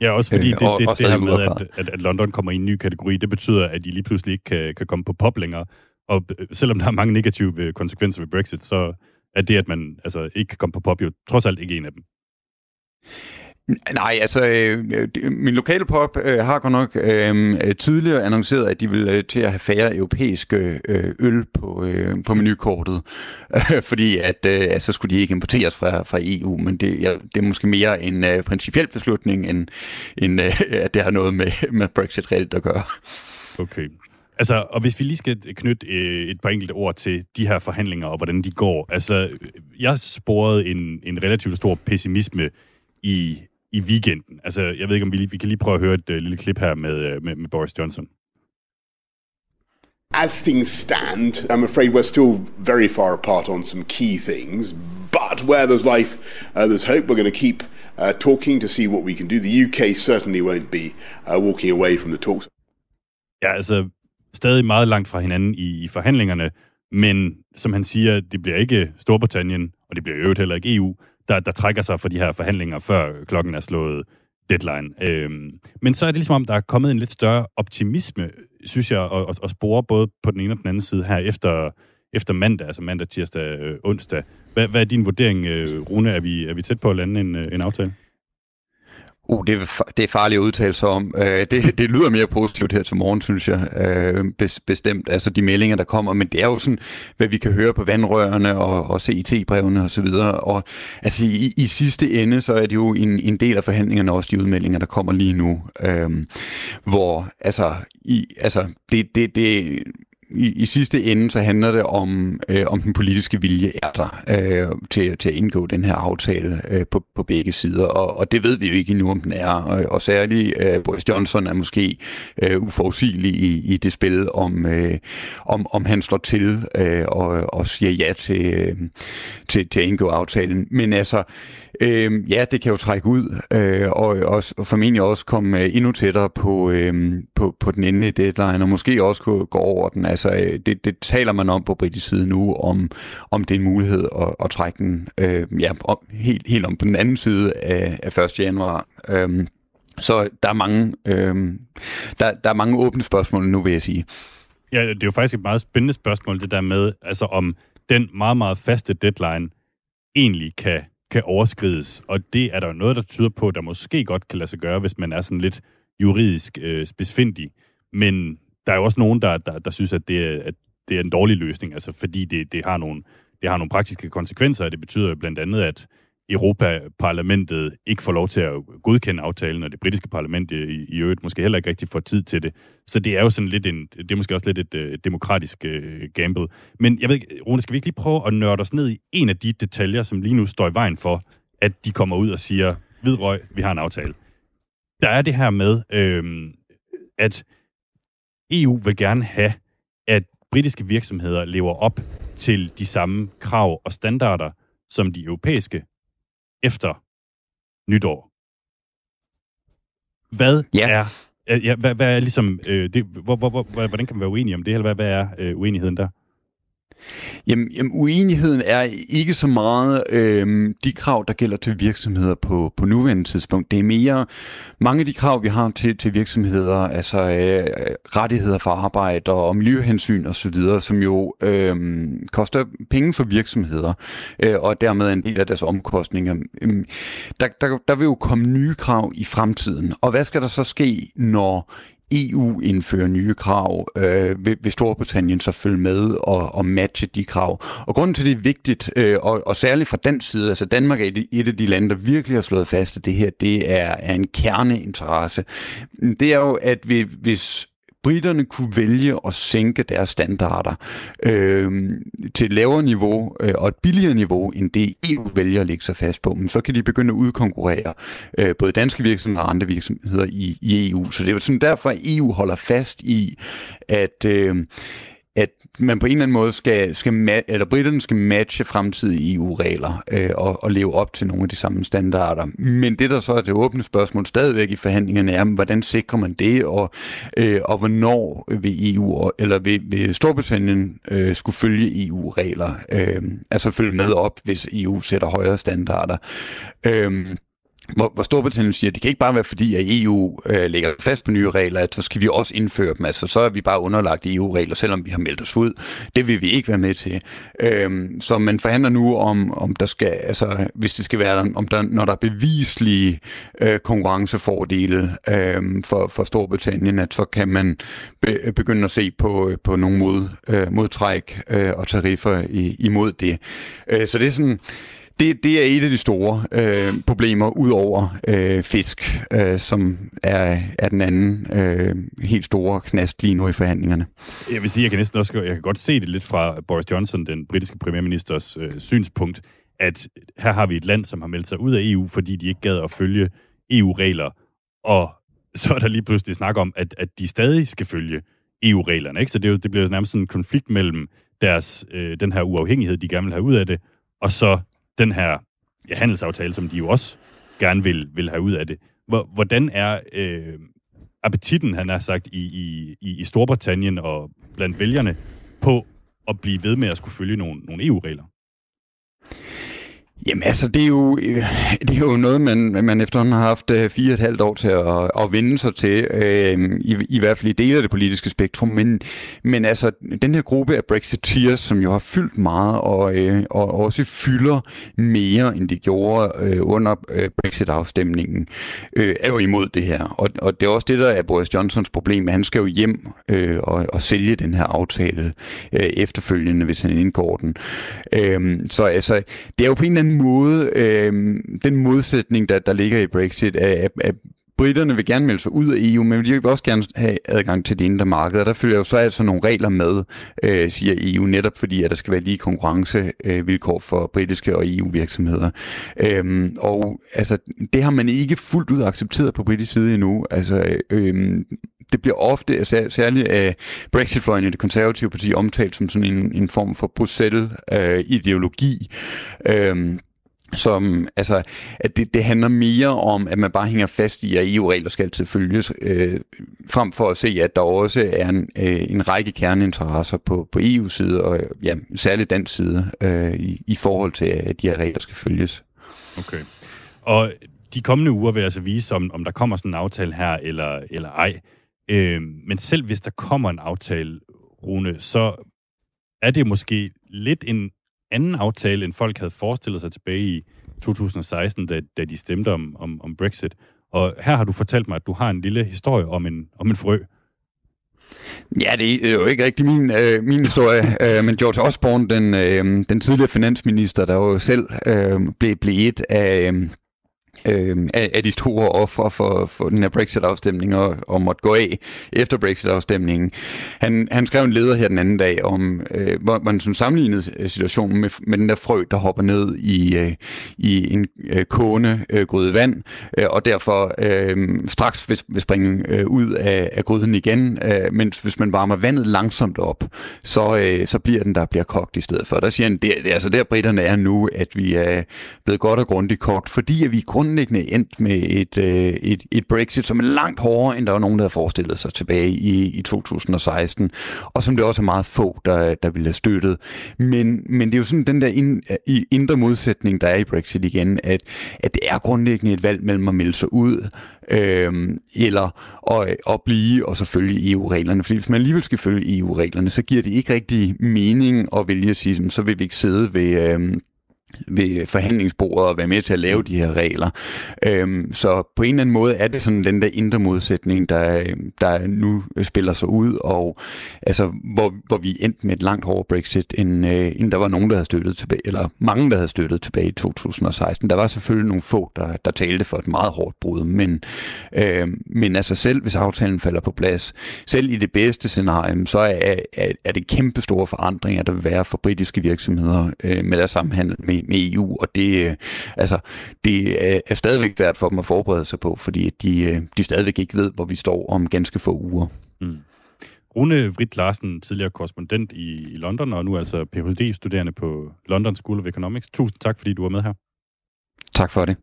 Ja, også fordi det, det, og- det, og det her med, at, at, at London kommer i en ny kategori, det betyder, at de lige pludselig ikke kan, kan komme på pop længere. Og øh, selvom der er mange negative øh, konsekvenser ved Brexit, så er det, at man altså, ikke kan komme på pop, jo trods alt ikke en af dem. Nej, altså øh, min lokale pop øh, har godt nok øh, tidligere annonceret, at de vil øh, til at have færre europæiske øh, øl på, øh, på menukortet, øh, [LAUGHS] fordi at øh, altså, skulle de ikke importeres fra, fra EU, men det, ja, det er måske mere en øh, principiel beslutning, end, end øh, [LAUGHS] at det har noget med, med Brexit reelt at gøre. Okay. Altså, og hvis vi lige skal knytte øh, et par enkelte ord til de her forhandlinger og hvordan de går. Altså, jeg sporede en, en relativt stor pessimisme i, i weekenden. Altså, jeg ved ikke, om vi, lige, vi kan lige prøve at høre et øh, lille klip her med, øh, med, med Boris Johnson. As things stand, I'm afraid we're still very far apart on some key things. But where there's life, uh, there's hope. We're going to keep uh, talking to see what we can do. The UK certainly won't be uh, walking away from the talks. Ja, altså, stadig meget langt fra hinanden i, i forhandlingerne, men som han siger, det bliver ikke Storbritannien, og det bliver i øvrigt heller ikke EU, der, der trækker sig for de her forhandlinger, før klokken er slået deadline. Øhm, men så er det ligesom om, der er kommet en lidt større optimisme, synes jeg, og, og, spore både på den ene og den anden side her efter, efter mandag, altså mandag, tirsdag, øh, onsdag. Hvad, hvad er din vurdering, øh, Rune? Er vi, er vi tæt på at lande en, øh, en aftale? Uh, det, er, det er farligt at udtale sig om. Uh, det, det lyder mere positivt her til morgen, synes jeg. Uh, bes, bestemt, altså de meldinger, der kommer. Men det er jo sådan, hvad vi kan høre på vandrørene og, og CIT-brevene og så videre. Og altså i, i sidste ende, så er det jo en, en del af forhandlingerne også de udmeldinger, der kommer lige nu. Uh, hvor altså, i, altså det, det, det i, i sidste ende, så handler det om, øh, om den politiske vilje er der øh, til, til at indgå den her aftale øh, på, på begge sider, og, og det ved vi jo ikke endnu, om den er. Og, og særligt øh, Boris Johnson er måske øh, uforudsigelig i, i det spil, om, øh, om, om han slår til øh, og, og siger ja til, øh, til, til at indgå aftalen. Men altså, Øh, Øh, ja, det kan jo trække ud, øh, og, og, og formentlig også komme øh, endnu tættere på, øh, på, på den endelige deadline, og måske også kunne gå over den. Altså, øh, det, det taler man om på britisk side nu, om, om det er en mulighed at, at trække den øh, ja, om, helt, helt om på den anden side af, af 1. januar. Øh, så der er mange, øh, der, der er mange åbne spørgsmål nu, vil jeg sige. Ja, det er jo faktisk et meget spændende spørgsmål, det der med, altså om den meget, meget faste deadline egentlig kan, kan overskrides. Og det er der jo noget, der tyder på, der måske godt kan lade sig gøre, hvis man er sådan lidt juridisk øh, spidsfindig. Men der er jo også nogen, der, der, der synes, at det, er, at det er en dårlig løsning, altså fordi det, det, har nogle, det har nogle praktiske konsekvenser, og det betyder jo blandt andet, at Europaparlamentet ikke får lov til at godkende aftalen, og det britiske parlament i, i øvrigt måske heller ikke rigtig får tid til det. Så det er jo sådan lidt en, det er måske også lidt et, øh, et demokratisk uh, gamble. Men jeg ved ikke, Rune, skal vi ikke lige prøve at nørde os ned i en af de detaljer, som lige nu står i vejen for, at de kommer ud og siger, hvid røg, vi har en aftale. Der er det her med, øhm, at EU vil gerne have, at britiske virksomheder lever op til de samme krav og standarder, som de europæiske efter nytår. Hvad ja. er øh, ja, hvad, hvad er ligesom, øh, det, hvor, hvor, hvor, hvordan kan man være uenig om det, eller hvad, hvad er øh, uenigheden der? Jamen, jamen uenigheden er ikke så meget øh, de krav, der gælder til virksomheder på, på nuværende tidspunkt. Det er mere mange af de krav, vi har til, til virksomheder, altså øh, rettigheder for arbejde og miljøhensyn osv., som jo øh, koster penge for virksomheder, øh, og dermed en del af deres omkostninger. Øh, der, der, der vil jo komme nye krav i fremtiden, og hvad skal der så ske, når EU indfører nye krav, øh, vil, vil Storbritannien så følge med og, og matche de krav. Og grunden til, det er vigtigt, øh, og, og særligt fra den side, altså Danmark er et af de lande, der virkelig har slået fast, at det her det er, er en kerneinteresse, det er jo, at vi, hvis britterne kunne vælge at sænke deres standarder øh, til et lavere niveau øh, og et billigere niveau, end det EU vælger at lægge sig fast på, men så kan de begynde at udkonkurrere øh, både danske virksomheder og andre virksomheder i, i EU. Så det er jo sådan derfor, at EU holder fast i, at... Øh, at man på en eller anden måde skal, skal ma- eller britterne skal matche fremtidige EU-regler øh, og, og leve op til nogle af de samme standarder. Men det, der så er det åbne spørgsmål stadigvæk i forhandlingerne, er, hvordan sikrer man det, og, øh, og hvornår vil EU, eller vil, vil Storbritannien øh, skulle følge EU-regler, øh, altså følge med op, hvis EU sætter højere standarder. Øh, hvor, hvor Storbritannien siger, at det kan ikke bare være fordi, at EU øh, lægger fast på nye regler, at så skal vi også indføre dem. Altså, så er vi bare underlagt EU-regler, selvom vi har meldt os ud. Det vil vi ikke være med til. Øhm, så man forhandler nu om, om der skal, altså, hvis det skal være, om der, når der er beviselige øh, konkurrencefordele øh, for, for Storbritannien, at så kan man be, begynde at se på, på nogle mod, øh, modtræk øh, og tariffer i, imod det. Øh, så det er sådan det, det er et af de store øh, problemer, udover øh, fisk, øh, som er, er den anden øh, helt store knast lige nu i forhandlingerne. Jeg vil sige, jeg kan næsten også jeg kan godt se det lidt fra Boris Johnson, den britiske premierministers øh, synspunkt, at her har vi et land, som har meldt sig ud af EU, fordi de ikke gad at følge EU-regler, og [LAUGHS] så er der lige pludselig snak om, at, at de stadig skal følge EU-reglerne. Ikke? Så det, er det bliver nærmest sådan en konflikt mellem deres, øh, den her uafhængighed, de gerne vil have ud af det, og så den her ja, handelsaftale, som de jo også gerne vil, vil have ud af det. Hvordan er øh, appetitten, han har sagt, i, i, i Storbritannien og blandt vælgerne på at blive ved med at skulle følge nogle, nogle EU-regler? Jamen altså, det er jo, øh, det er jo noget, man, man efterhånden har haft øh, fire og et halvt år til at, at vende sig til, øh, i, i hvert fald i dele af det politiske spektrum. Men, men altså, den her gruppe af Brexiteers, som jo har fyldt meget, og, øh, og også fylder mere, end de gjorde øh, under øh, Brexit-afstemningen, øh, er jo imod det her. Og, og det er også det, der er Boris Johnsons problem. Han skal jo hjem øh, og, og sælge den her aftale øh, efterfølgende, hvis han indgår den. Øh, så altså, det er jo på en eller anden måde, øh, den modsætning, der, der ligger i Brexit, er, at britterne vil gerne melde sig ud af EU, men de vil også gerne have adgang til det indre marked, og der følger jo så altså nogle regler med, øh, siger EU, netop fordi, at der skal være lige konkurrencevilkår for britiske og EU-virksomheder. Øhm, og altså, det har man ikke fuldt ud accepteret på britisk side endnu. Altså, øh, det bliver ofte, særligt af Brexit-fløjen i det konservative parti, omtalt som sådan en, en form for Bruxelles-ideologi. Øh, øhm, som, altså, at det, det handler mere om, at man bare hænger fast i, at EU-regler skal altid følges, øh, frem for at se, at der også er en, øh, en række kerneinteresser på, på EU-side, og ja, særligt dansk side, øh, i, i forhold til, at de her regler skal følges. Okay. Og de kommende uger vil altså vise, om, om der kommer sådan en aftale her, eller, eller ej. Øh, men selv hvis der kommer en aftale, Rune, så er det måske lidt en anden aftale, end folk havde forestillet sig tilbage i 2016, da, da de stemte om, om, om Brexit. Og her har du fortalt mig, at du har en lille historie om en, om en frø. Ja, det er jo ikke rigtig min, øh, min historie, [LAUGHS] øh, men George Osborne, den, øh, den tidligere finansminister, der jo selv øh, blev, blev et af... Øh, øh, af, af de store ofre for, for den her Brexit-afstemning og, og måtte gå af efter Brexit-afstemningen. Han, han skrev en leder her den anden dag om, øh, hvor man sådan sammenlignede øh, situationen med, med den der frø, der hopper ned i, øh, i en øh, kogende øh, gryde vand, øh, og derfor øh, straks vil, vil springe øh, ud af, af gryden igen, øh, mens hvis man varmer vandet langsomt op, så, øh, så bliver den der bliver kogt i stedet for. Der siger han, det, det er altså der britterne er nu, at vi er blevet godt og grundigt kogt, fordi at vi grundlæggende endt med et, øh, et, et Brexit, som er langt hårdere, end der var nogen, der havde forestillet sig tilbage i, i 2016, og som det også er meget få, der, der ville have støttet. Men, men det er jo sådan den der ind, i indre modsætning, der er i Brexit igen, at, at det er grundlæggende et valg mellem at melde sig ud, øh, eller at, at blive og så følge EU-reglerne. Fordi hvis man alligevel skal følge EU-reglerne, så giver det ikke rigtig mening at vælge at sige, så vil vi ikke sidde ved... Øh, ved forhandlingsbordet og være med til at lave de her regler. Øhm, så på en eller anden måde er det sådan den der indre modsætning, der, der nu spiller sig ud, og altså, hvor, hvor vi endte med et langt hårdere Brexit, end, øh, end der var nogen, der havde støttet tilbage, eller mange, der havde støttet tilbage i 2016. Der var selvfølgelig nogle få, der, der talte for et meget hårdt brud, men, øh, men altså selv hvis aftalen falder på plads, selv i det bedste scenarie, så er, er, er det kæmpe store forandringer, der vil være for britiske virksomheder øh, med deres samhandel med, med EU, og det, øh, altså, det er, er stadigvæk værd for dem at forberede sig på, fordi de, øh, de stadigvæk ikke ved, hvor vi står om ganske få uger. Mm. Rune Vrit Larsen, tidligere korrespondent i, i London, og nu altså Ph.D.-studerende på London School of Economics. Tusind tak, fordi du var med her. Tak for det.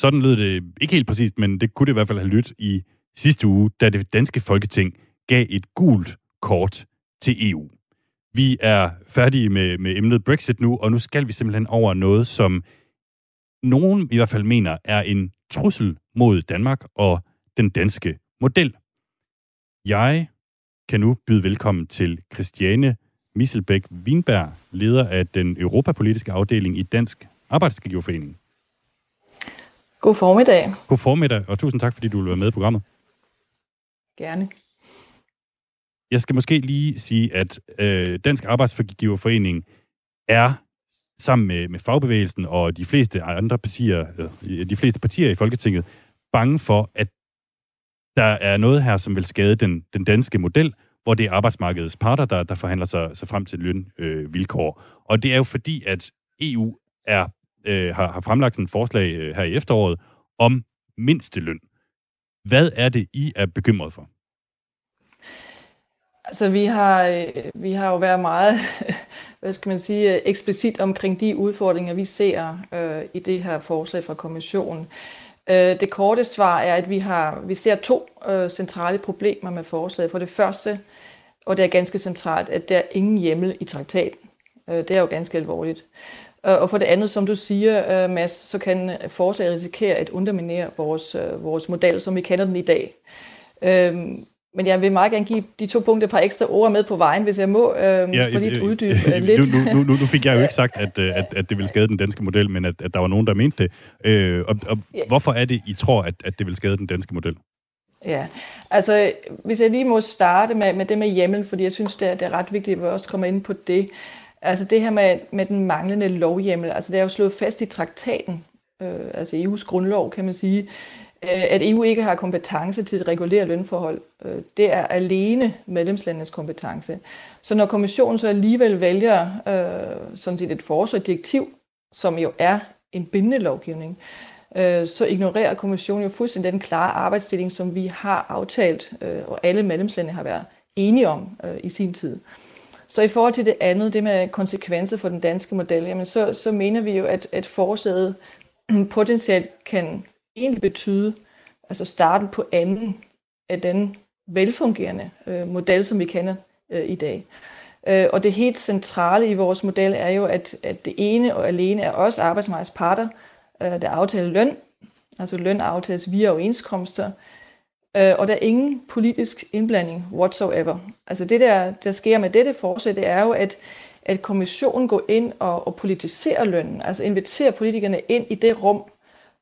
Sådan lød det ikke helt præcist, men det kunne det i hvert fald have lyttet i sidste uge, da det danske folketing gav et gult kort til EU. Vi er færdige med, med emnet Brexit nu, og nu skal vi simpelthen over noget, som nogen i hvert fald mener er en trussel mod Danmark og den danske model. Jeg kan nu byde velkommen til Christiane Misselbæk Winberg, leder af den europapolitiske afdeling i Dansk Arbejdsgiverforening. God formiddag. God formiddag, og tusind tak, fordi du vil være med i programmet. Gerne. Jeg skal måske lige sige, at øh, Dansk Arbejdsgiverforening er sammen med, med fagbevægelsen og de fleste andre partier, øh, de fleste partier i Folketinget, bange for, at der er noget her, som vil skade den, den danske model, hvor det er arbejdsmarkedets parter, der, der forhandler sig, sig frem til lønvilkår. Øh, og det er jo fordi, at EU er, øh, har, har fremlagt en forslag øh, her i efteråret om mindsteløn. Hvad er det, I er bekymret for? Altså, vi har, øh, vi har jo været meget, [LAUGHS] hvad skal man sige, eksplicit omkring de udfordringer, vi ser øh, i det her forslag fra kommissionen. Øh, det korte svar er, at vi, har, vi ser to øh, centrale problemer med forslaget. For det første, og det er ganske centralt, at der er ingen hjemmel i traktaten. Øh, det er jo ganske alvorligt. Øh, og for det andet, som du siger, øh, Mads, så kan forslaget risikere at underminere vores, øh, vores model, som vi kender den i dag. Øh, men jeg vil meget gerne give de to punkter et par ekstra ord med på vejen, hvis jeg må, øh, ja, for lige at uddybe øh, lidt. Nu, nu, nu, fik jeg jo ikke sagt, at, øh, at, at det vil skade den danske model, men at, at der var nogen, der mente det. Øh, og, og Ja. hvorfor er det, I tror, at, at det vil skade den danske model? Ja, altså hvis jeg lige må starte med, med det med hjemmel, fordi jeg synes, det er, det er ret vigtigt, at vi også kommer ind på det. Altså det her med, med den manglende lovhjemmel, altså det er jo slået fast i traktaten, øh, altså EU's grundlov, kan man sige, øh, at EU ikke har kompetence til at regulere lønforhold. Øh, det er alene medlemslandenes kompetence. Så når kommissionen så alligevel vælger øh, sådan set et foreslået direktiv, som jo er en bindende lovgivning, øh, så ignorerer kommissionen jo fuldstændig den klare arbejdsdeling, som vi har aftalt, øh, og alle medlemslande har været enige om øh, i sin tid. Så i forhold til det andet, det med konsekvenser for den danske model, jamen så, så mener vi jo, at, at forsædet [CLEARS THROAT] potentielt kan egentlig betyde, altså starten på anden af den velfungerende øh, model, som vi kender øh, i dag. Øh, og det helt centrale i vores model er jo, at, at det ene og alene er os arbejdsmarkedets parter, øh, der aftaler løn, altså løn aftales via overenskomster, øh, Øh, og der er ingen politisk indblanding whatsoever. Altså det, der, der sker med dette forslag, det er jo, at, at kommissionen går ind og, og politiserer lønnen, altså inviterer politikerne ind i det rum,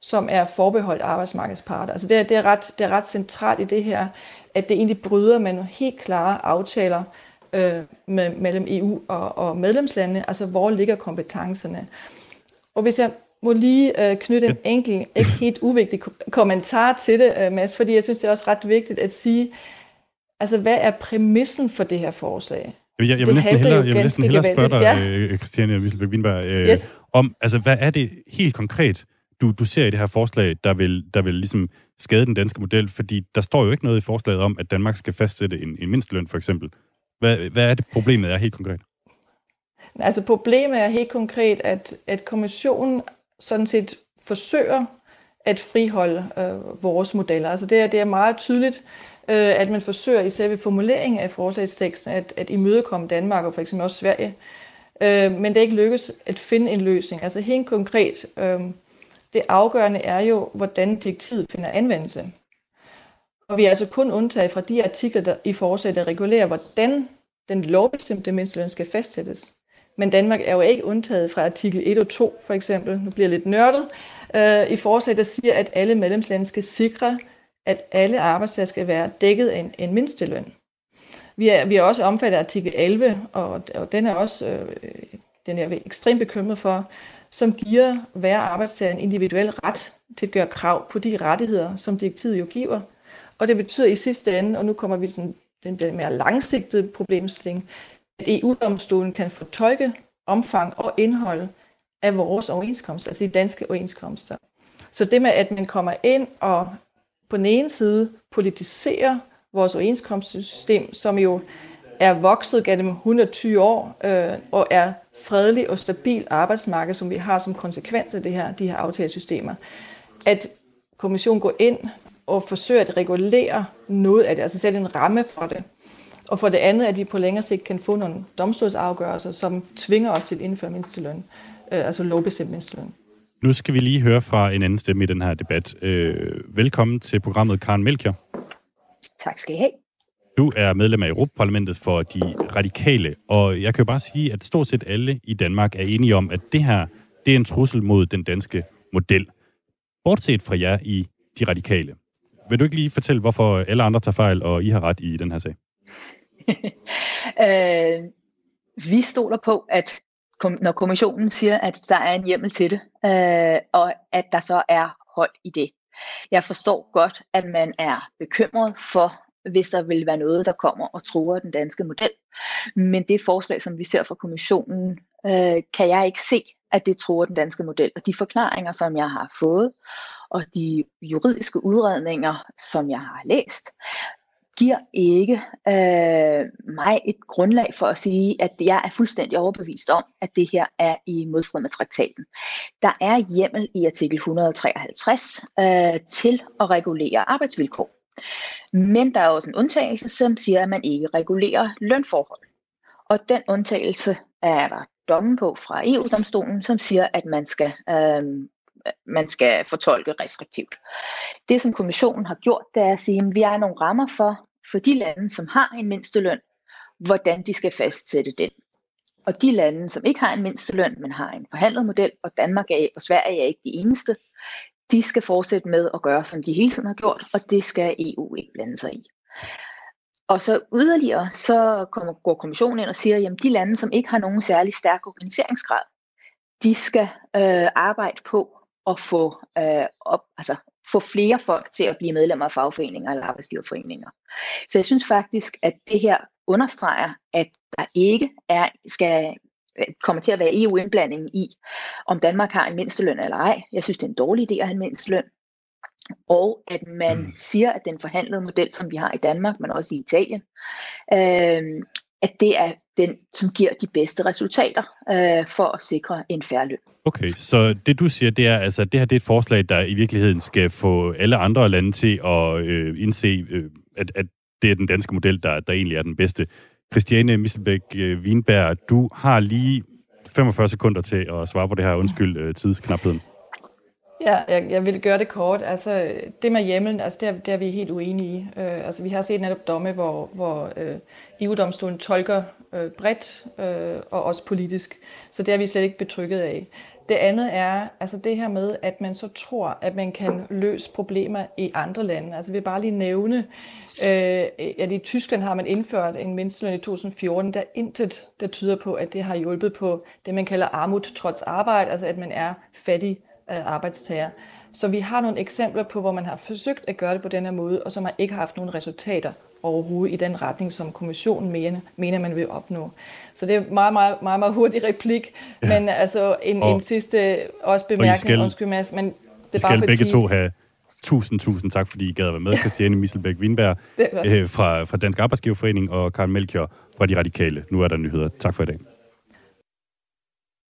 som er forbeholdt arbejdsmarkedets parter. Altså det er, det, er ret, det er ret centralt i det her, at det egentlig bryder med nogle helt klare aftaler øh, med, mellem EU og, og medlemslandene, altså hvor ligger kompetencerne. Og hvis jeg må lige øh, knytte en enkelt, ikke helt uvigtig ko- kommentar til det, øh, Mads, fordi jeg synes, det er også ret vigtigt at sige, altså hvad er præmissen for det her forslag? Jeg, jeg, Det vil næsten hellere, jeg vil næsten hellere spørge dig, gevaldigt, øh, Christiane Wieselbæk Winberg, øh, Yes. om, altså, hvad er det helt konkret, du, du ser i det her forslag, der vil, der vil ligesom skade den danske model? Fordi der står jo ikke noget i forslaget om, at Danmark skal fastsætte en, en mindsteløn, for eksempel. Hvad, hvad er det problemet er helt konkret? Altså problemet er helt konkret, at, at kommissionen sådan set forsøger at friholde øh, vores modeller. Altså det er, det er meget tydeligt, øh, at man forsøger i selve formuleringen af forslagsteksten at, at imødekomme Danmark og for eksempel også Sverige. Øh, men det er ikke lykkes at finde en løsning. Altså helt konkret, øh, det afgørende er jo, hvordan direktivet finder anvendelse. Og vi er altså kun undtaget fra de artikler der, i forslaget, der regulerer, hvordan den lovbestemte mindsteløn skal fastsættes. Men Danmark er jo ikke undtaget fra artikel 1 og 2, for eksempel. Nu bliver jeg lidt nørdet. Øh, I forslaget, der siger, at alle medlemslande skal sikre, at alle arbejdstager skal være dækket af en, en mindsteløn. Vi er, vi er også omfattet af artikel 11, og, og den er også øh, den er jeg ekstremt bekymret for, som giver hver arbejdstager en individuel ret til at gøre krav på de rettigheder, som direktivet jo giver. Og det betyder i sidste ende, og nu kommer vi til den, den, den mere langsigtede problemstilling, at EU-domstolen kan fortolke omfang og indhold af vores overenskomster, altså de danske overenskomster. Så det med, at man kommer ind og på den ene side politiserer vores overenskomstsystem, som jo er vokset gennem 120 år øh, og er fredelig og stabil arbejdsmarked, som vi har som konsekvens af det her, de her aftalesystemer. At kommissionen går ind og forsøger at regulere noget af det, altså sætte en ramme for det. Og for det andet, at vi på længere sigt kan få nogle domstolsafgørelser, som tvinger os til at indføre mindsteløn, øh, altså lovbestemt mindsteløn. Nu skal vi lige høre fra en anden stemme i den her debat. Øh, velkommen til programmet Karen Melchior. Tak skal I have. Du er medlem af Europaparlamentet for de radikale, og jeg kan jo bare sige, at stort set alle i Danmark er enige om, at det her det er en trussel mod den danske model. Bortset fra jer i de radikale. Vil du ikke lige fortælle, hvorfor alle andre tager fejl, og I har ret i den her sag? [LAUGHS] øh, vi stoler på, at kom, når kommissionen siger, at der er en hjemmel til det, øh, og at der så er hold i det. Jeg forstår godt, at man er bekymret for, hvis der vil være noget, der kommer og truer den danske model. Men det forslag, som vi ser fra kommissionen, øh, kan jeg ikke se, at det truer den danske model. Og de forklaringer, som jeg har fået, og de juridiske udredninger, som jeg har læst, giver ikke øh, mig et grundlag for at sige, at jeg er fuldstændig overbevist om, at det her er i modstrid med traktaten. Der er hjemmel i artikel 153 øh, til at regulere arbejdsvilkår. Men der er også en undtagelse, som siger, at man ikke regulerer lønforhold. Og den undtagelse er der dommen på fra EU-domstolen, som siger, at man skal, øh, man skal fortolke restriktivt. Det, som kommissionen har gjort, det er at sige, at vi har nogle rammer for, for de lande, som har en mindsteløn, hvordan de skal fastsætte den. Og de lande, som ikke har en mindsteløn, men har en forhandlet model, og Danmark er, og Sverige er ikke de eneste, de skal fortsætte med at gøre, som de hele tiden har gjort, og det skal EU ikke blande sig i. Og så yderligere, så kommer, går kommissionen ind og siger, at de lande, som ikke har nogen særlig stærk organiseringsgrad, de skal øh, arbejde på at få, øh, op, altså, få flere folk til at blive medlemmer af fagforeninger eller arbejdsgiverforeninger. Så jeg synes faktisk, at det her understreger, at der ikke er, skal kommer til at være EU-indblanding i, om Danmark har en mindsteløn eller ej. Jeg synes, det er en dårlig idé at have en mindsteløn. Og at man mm. siger, at den forhandlede model, som vi har i Danmark, men også i Italien, øh, at det er den, som giver de bedste resultater øh, for at sikre en færre løn. Okay, så det du siger, det er altså, at det her det er et forslag, der i virkeligheden skal få alle andre lande til at øh, indse, øh, at, at det er den danske model, der, der egentlig er den bedste. Christiane Misselbæk øh, Wienberg, du har lige 45 sekunder til at svare på det her. Undskyld øh, tidsknapheden. Ja, jeg, jeg vil gøre det kort. Altså, det med hjemmelen, altså, det, der det er vi helt uenige i. Øh, altså, vi har set netop domme, hvor, hvor øh, EU-domstolen tolker øh, bredt øh, og også politisk. Så det er vi slet ikke betrykket af. Det andet er altså det her med, at man så tror, at man kan løse problemer i andre lande. Altså vi vil bare lige nævne, øh, at i Tyskland har man indført en mindsteløn i 2014. Der er intet, der tyder på, at det har hjulpet på det, man kalder armut trods arbejde, altså at man er fattig arbejdstager. Så vi har nogle eksempler på, hvor man har forsøgt at gøre det på den her måde, og som har ikke haft nogen resultater overhovedet i den retning, som kommissionen mener, mener man vil opnå. Så det er meget, meget, meget, meget hurtig replik, ja. men altså en, Og- en sidste også bemærkning, skal- undskyld Mads, men det er bare skal for at begge sige, to have tusind, tusind tak, fordi I gad at være med. Christiane Misselbæk er godt. øh, fra, fra Dansk Arbejdsgiverforening og Karen Melchior fra De Radikale. Nu er der nyheder. Tak for i dag.